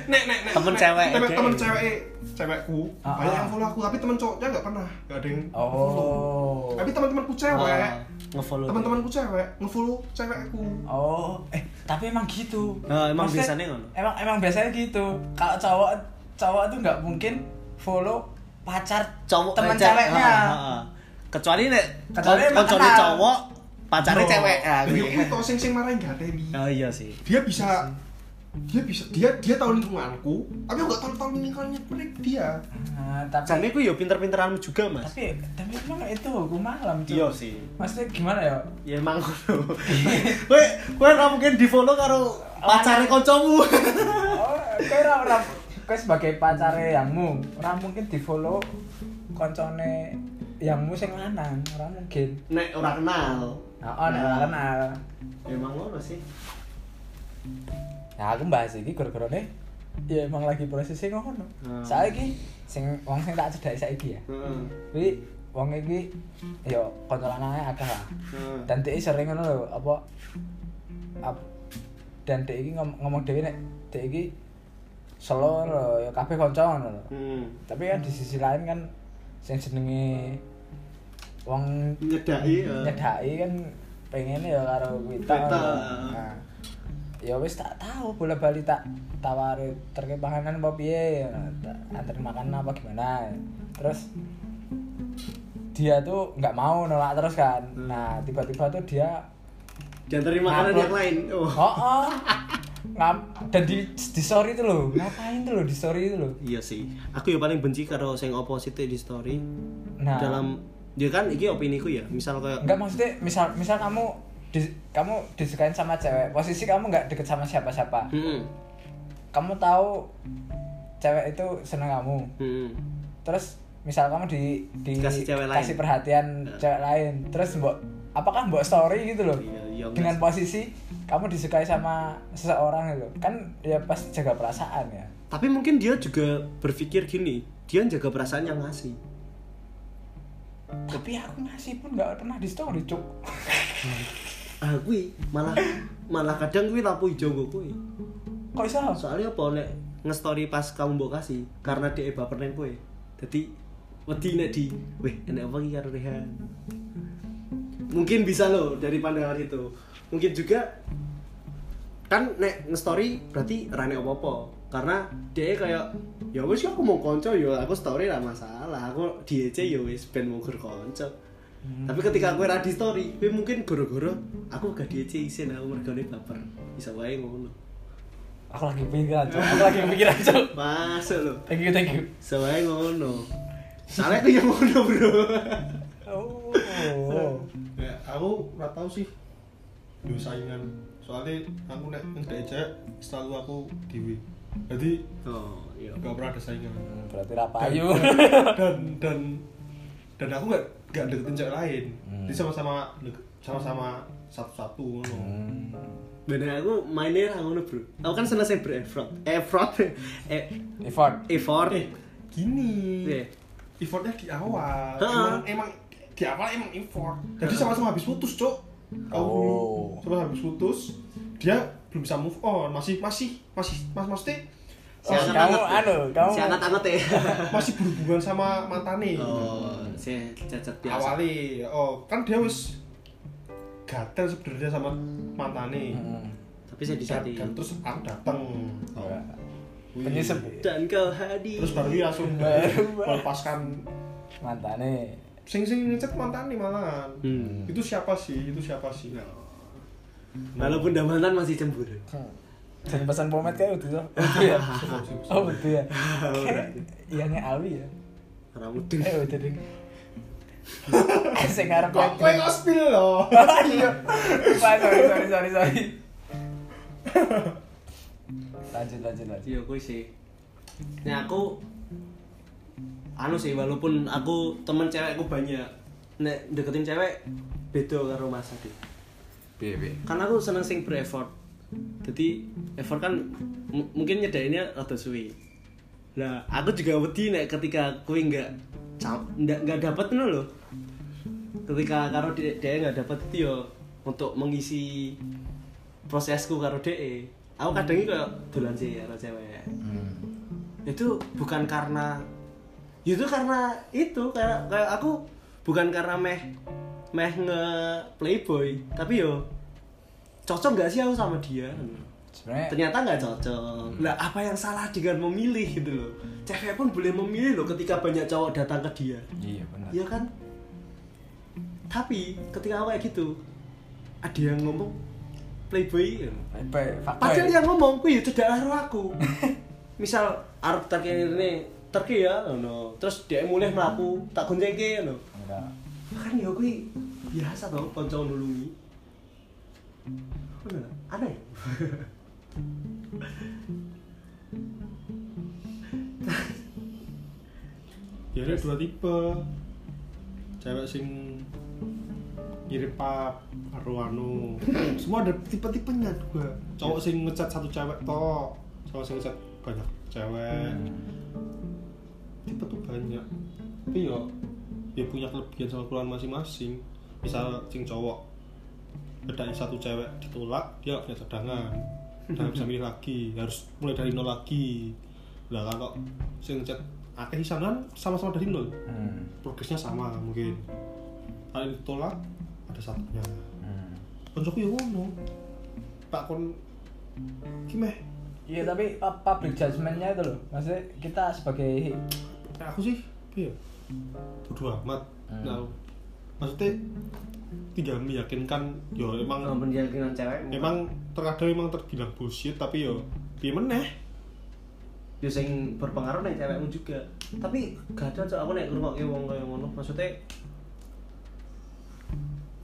nek nek nek Temen cewek, temen, temen cewek cewekku Ah, banyak ah. yang follow aku tapi temen cowoknya nggak pernah nggak ada yang follow Oh. tapi teman-temanku cewek Ah, ngefollow. teman-temanku cewek nge-follow cewekku Oh, eh tapi emang gitu. Nah, emang Maksudnya, biasanya ngono. Emang emang biasanya gitu. Kalau cowok cowok tuh nggak mungkin follow pacar cowok teman cewek. ceweknya. Ah, ah, ah. Kecuali nek Kecuali cowok, pacarnya cewek. Ah, ya gitu. kuwi tau sing sing marahin gak temi Oh iya sih. dia bisa dia bisa dia dia tahu lingkunganku tapi aku gak tahu tahu lingkungannya mereka dia Nah, tapi Jane ku yo pinter-pinteranmu juga, Mas. tapi tapi emang itu hukum malam cuy. Iya sih. Maksudnya gimana ya? Ya emang ngono. Kowe kowe ora mungkin di-follow karo pacare kancamu. Oh, kowe ora sebagai pacare yangmu, ora mungkin di-follow koncone yangmu sing lanang, ora mungkin. Nek ora kenal. Nah, oh, nek ora kenal. Emang ngono sih. Nah, aku bahas iki gara-gara nih ya emang lagi prosesnya ngono. Hmm. Saiki sing wong sing tak cedhaki saiki ya. Heeh. Kuwi wong iki ya kanca lanange akeh lah. Heeh. Dan dia sering ngono lho, apa ap- dan dia iki ngom- ngomong dhewe nek dia iki selo lho, ya kabeh kanca ngono lho. Hmm. Tapi kan di sisi lain kan sing jenenge wong Nyedaki. eh. nyedaki kan pengen ya karo kita. Nah, ya wis tak tahu bola bali tak tawari terkait panganan apa piye tak antar makanan apa gimana terus dia tuh nggak mau nolak terus kan Hmm. nah tiba-tiba tuh dia Diantari makanan yang lain. Oh. oh, oh ngam dan di di story tuh lo ngapain tuh lo di story itu lo Iya sih. Aku ya paling benci karo sing opposite di story. nah Dalam ya kan iki opini ku ya. Misal kayak Enggak maksudnya misal misal kamu di, kamu disukain sama cewek posisi kamu nggak deket sama siapa-siapa Heeh. kamu tahu cewek itu seneng kamu Heeh. terus misal kamu di di Kasih cewek lain. kasih perhatian Ya. cewek lain terus mbok apakah mbok story gitu loh iya, enggak dengan posisi kamu disukai sama seseorang gitu kan ya pasti jaga perasaan ya tapi mungkin dia juga berpikir gini dia jaga perasaan yang ngasih tapi aku ngasih pun nggak pernah di story cuk. (laughs) Ah kui malah malah kadang kui lampu hijau gue kui. Kok bisa soalnya apa nek nge-story pas kamu mbok kasih karena dia baper neng kowe. Jadi wedi nek di weh enek apa karo Rehan? Mungkin bisa loh dari pandangan itu. Mungkin juga kan nek nge-story berarti rane apa-apa karena dia kayak ya wis aku mau konco ya aku story lah masalah. Aku DC ya wis ben mau konco. Tapi ketika aku ra di story kowe mungkin goro-goro aku gak DC isin aku mergane baper. Bisa wae ngono. Aku lagi pikiran cuk. Aku lagi pikiran cuk. Masuk lo thank you thank you. Soalnya ngono. Soalnya aku yang ngono, Bro. oh. Ya aku nggak tahu sih. Yo saingan. Soalnya aku nek cewek selalu aku dewi jadi Oh, iya. nggak pernah ada saingan Hmm, berarti rapayu dan dan dan aku nggak nggak deketin cewek lain Hmm. jadi sama-sama sama-sama satu-satu ngono Hmm. Bener aku mainnya ra ngono, Bro. Aku kan seneng sing ber-effort. Effort. Eh, effort effort. eh gini Iya. effortnya di awal Ha. emang emang di awal emang effort jadi sama-sama habis putus cok Aku Oh. sama habis putus dia belum bisa move on masih masih masih mas maksudnya Si anget kamu anget. anu, kamu- si anget anget ya. (laughs) masih berhubungan sama mantane Oh, si cacat biasa. awalnya oh kan dia wis gatel sebenarnya sama mantane Hmm. Tapi saya disati. Dan terus aku dateng Oh. penyusup Dan kau hadir. terus baru dia langsung Baru. melepaskan mantane sing sing ngechat mantane malahan Hmm. itu siapa sih itu siapa sih Walaupun udah mantan masih cemburu. dan pesan pomet kayak tuh (laughs) udah ya? Oh betul ya? Iya nih Alwi ya? Ramu deng. eh udah deh saya ngarep kok kowe ngospil loh (laughs) iya. Pak, sorry sorry sorry sorry. Lanjut lanjut lanjut. Iya, gue sih. Nah, aku anu sih walaupun aku temen cewekku banyak nek deketin cewek beda karo Mas Adi. Piye. Kan aku seneng sing ber-effort. Jadi effort kan mungkin nyedainnya rada suwi. Lah, aku juga wedi nek ketika kowe enggak enggak enggak dapat ngono lho. Ketika karo dia enggak dapat itu yo untuk mengisi prosesku karo DE. Aku kadang iki kayak dolan sih karo cewek. Hmm. Itu bukan karena itu karena itu kayak kayak aku bukan karena meh meh nge playboy tapi yo cocok nggak sih aku sama dia ternyata nggak cocok lah apa yang salah dengan memilih gitu loh cewek pun boleh memilih loh ketika banyak cowok datang ke dia iya benar. Iya kan tapi ketika aku kayak gitu ada yang ngomong playboy? Fuckboy. padahal yang ngomong kuwi ya cedak karo aku (laughs) misal arep tak ini terki ya no. terus dia mulai melaku tak goncengke no. Enggak. kan ya kuwi biasa tau kanca nulungi Bener, aneh ya? (laughs) Ada dua tipe. Cewek sing ngirim pap karo anu semua ada tipe-tipenya juga. Cowok sing ngechat satu cewek tok cowok sing ngechat banyak cewek. Tipe tuh banyak. Tapi yo dia punya kelebihan sama kekurangan masing-masing. Misal sing cowok bedain satu cewek ditolak dia gak punya cadangan. Dan bisa (laughs) milih lagi harus mulai dari nol lagi. Lah kalau sing ngechat akeh hisan kan sama-sama dari nol. Hmm. progresnya sama mungkin. Kalau ditolak ada satunya. Hmm. koncoku ya ngono. Tak kon gimana Iya tapi pu- public judgment-nya itu loh. Maksudnya kita sebagai aku sih iya bodo amat. Hmm. nah, maksudnya tinggal meyakinkan yo emang Ngomong keyakinan cewek emang terkadang emang terbilang bullshit tapi yo piye meneh? Ya sing berpengaruh nih cewekmu juga. Tapi gak ada cok aku nek ngrungokke wong kaya ngono. Maksudnya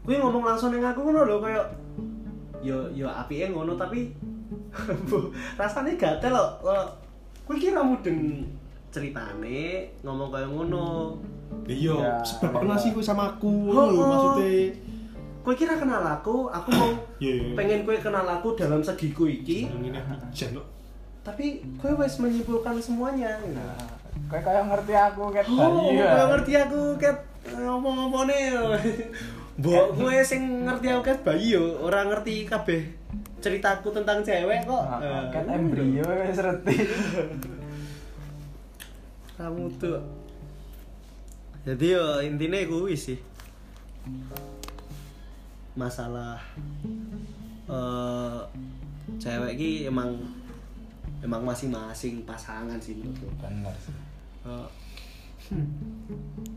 kuwi ngomong langsung ning aku ngono lho kaya yo yo apike ngono tapi (laughs) rasanya gatel Lo- kuwi kira mudeng ceritane ngomong kaya ngono. Iya Ya, sebab apa- kenal sih kowe sama aku Oh, lho, maksudnya. Kuwi kira kenal aku aku mau Iya, iya. pengen kuwi kenal aku dalam segiku iki. Tapi gue wes menyimpulkan semuanya Nah, Kayak kayak ngerti aku ket. Oh bayi ya. gue ngerti aku ket. Ngomong-ngomong nih Mbok. Gue sing ngerti aku ket bayi yo. Orang ngerti kabeh ceritaku tentang cewek kok. Nah, Ket embrio wis reti. Kamu tuh. Jadi yo intinya gue sih. Masalah eh cewek ki emang emang masing-masing pasangan sih menurutku. Bener sih. Eh,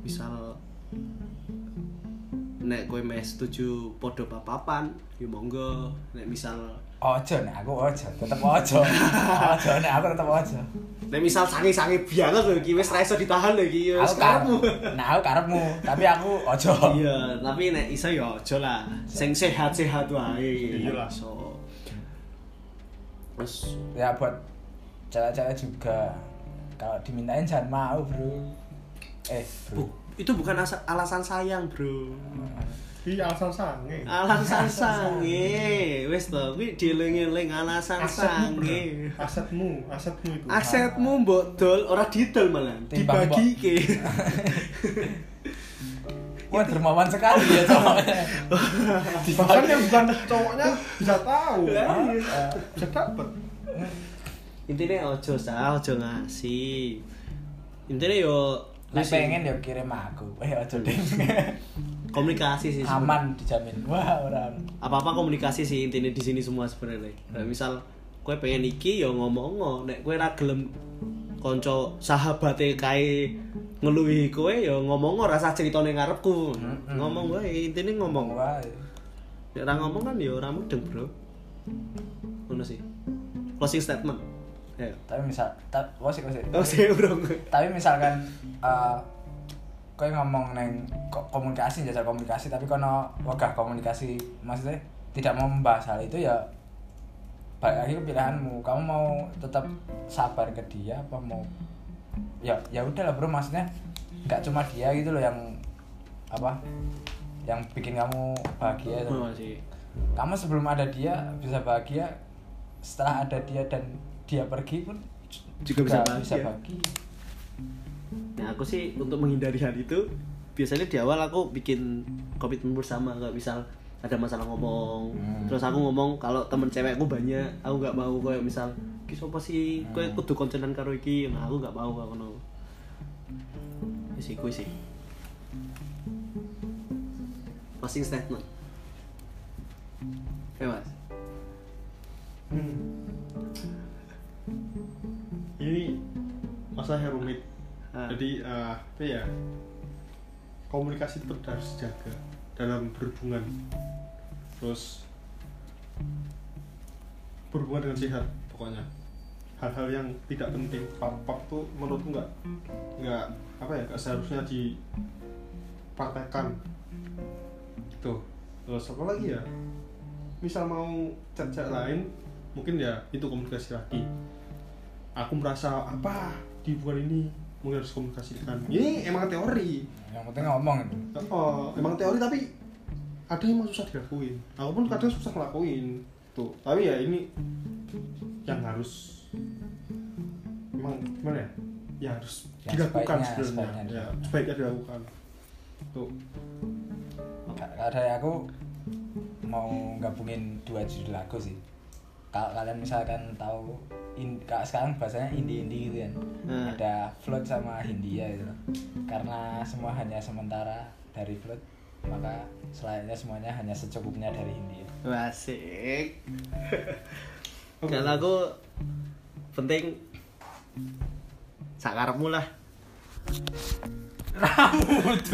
misal nek kowe meh setuju podo papapan ya monggo. Nek misal Ojo nek aku ojo, tetep ojo. Ojo nek aku tetep ojo. nek misal sange-sange banget lho iki wis ra iso ditahan lho iki wis karepmu. nah aku karepmu, tapi aku ojo. iya tapi nek iso ya aja lah sing sehat-sehat wae Iyalah. iso terus Ya buat cewek-cewek juga. Kalau dimintain jangan mau, Bro. Eh, Bro. bu- itu bukan asa- alasan sayang bro Iya alasan sange. alasan sange. wis to kuwi dieling-eling alasan sange. asetmu, asetmu itu. asetmu mbok dol ora didol malah. Timbang dibagi ke (laughs) Wah, dermawan sekali ya cowoknya. Bahkan yang bukan cowoknya bisa tahu, Ah, iya. bisa dapet. intinya ojo sah ojo ngasih. Intinya yo Wis sih, pengen ya kirim aku. (laughs) Eh, ojo deh. (laughs) komunikasi sih sebenarnya. Aman dijamin. Wah, orang. apa apa komunikasi sih intinya di sini semua sebenarnya nah, misal kue pengen iki ya ngomong nek kue ra gelem konco sahabate kae ngeluhi kue ya ngomong rasa ceritane ngarepku Mm-mm. ngomong wae intine ngomong Wah. nek ra ngomong kan ya ora mudeng bro ngono sih closing statement ya. Tapi misal, ta, sih, wah sih. oh bro Tapi misalkan eh kowe ngomong neng ko- komunikasi jajal komunikasi tapi kono wegah komunikasi maksudnya tidak mau membahas hal itu ya balik lagi ke pilihanmu. Kamu mau tetap sabar ke dia apa mau? Ya ya udah lah bro. Maksudnya nggak cuma dia gitu loh yang apa yang bikin kamu bahagia itu. Oh, sih. Kamu sebelum ada dia bisa bahagia setelah ada dia dan dia pergi pun Juga bisa bahagia. bisa bahagia Nah aku sih untuk menghindari hal itu biasanya di awal aku bikin komitmen bersama. Nggak misal ada masalah ngomong Hmm. terus aku ngomong kalau temen cewekku banyak aku nggak mau. Kayak misal ki sopo sih? Kowe Hmm. kudu konsenan karo iki. Nah aku nggak mau aku no sih gue sih. Closing statement. Ya mas. Hmm. Masalah yang rumit. Ah. Jadi eh, apa ya? Komunikasi tetap harus dijaga dalam berhubungan. Terus berhubungan dengan sehat pokoknya. Hal-hal yang tidak penting, pap-pap tuh menurutku nggak nggak apa ya nggak seharusnya dipraktekkan. Tuh. Terus apa lagi ya? Misal mau chat-chat lain, mungkin ya itu komunikasi lagi aku merasa apa di hubungan ini mungkin harus komunikasikan ini emang teori. Yang penting ngomong itu. Oh, emang teori tapi ada yang susah dilakuin. Aku pun kadang susah ngelakuin. Tuh tapi ya ini yang harus emang gimana ya? Ya harus Yang dilakukan sebaiknya- sebenarnya. sebaiknya ya dilakukan. sebaiknya dilakukan. Tuh. Ka- kalau dari aku mau gabungin dua judul lagu sih kalau kalian misalkan tahu in, kalau sekarang bahasanya indie indie gitu kan Hmm. ada float sama Hindia gitu karena semua hanya sementara dari float maka selayaknya semuanya hanya secukupnya dari Hindia Asik. (laughs) Kalau aku penting sakarepmu lah. rambut (laughs)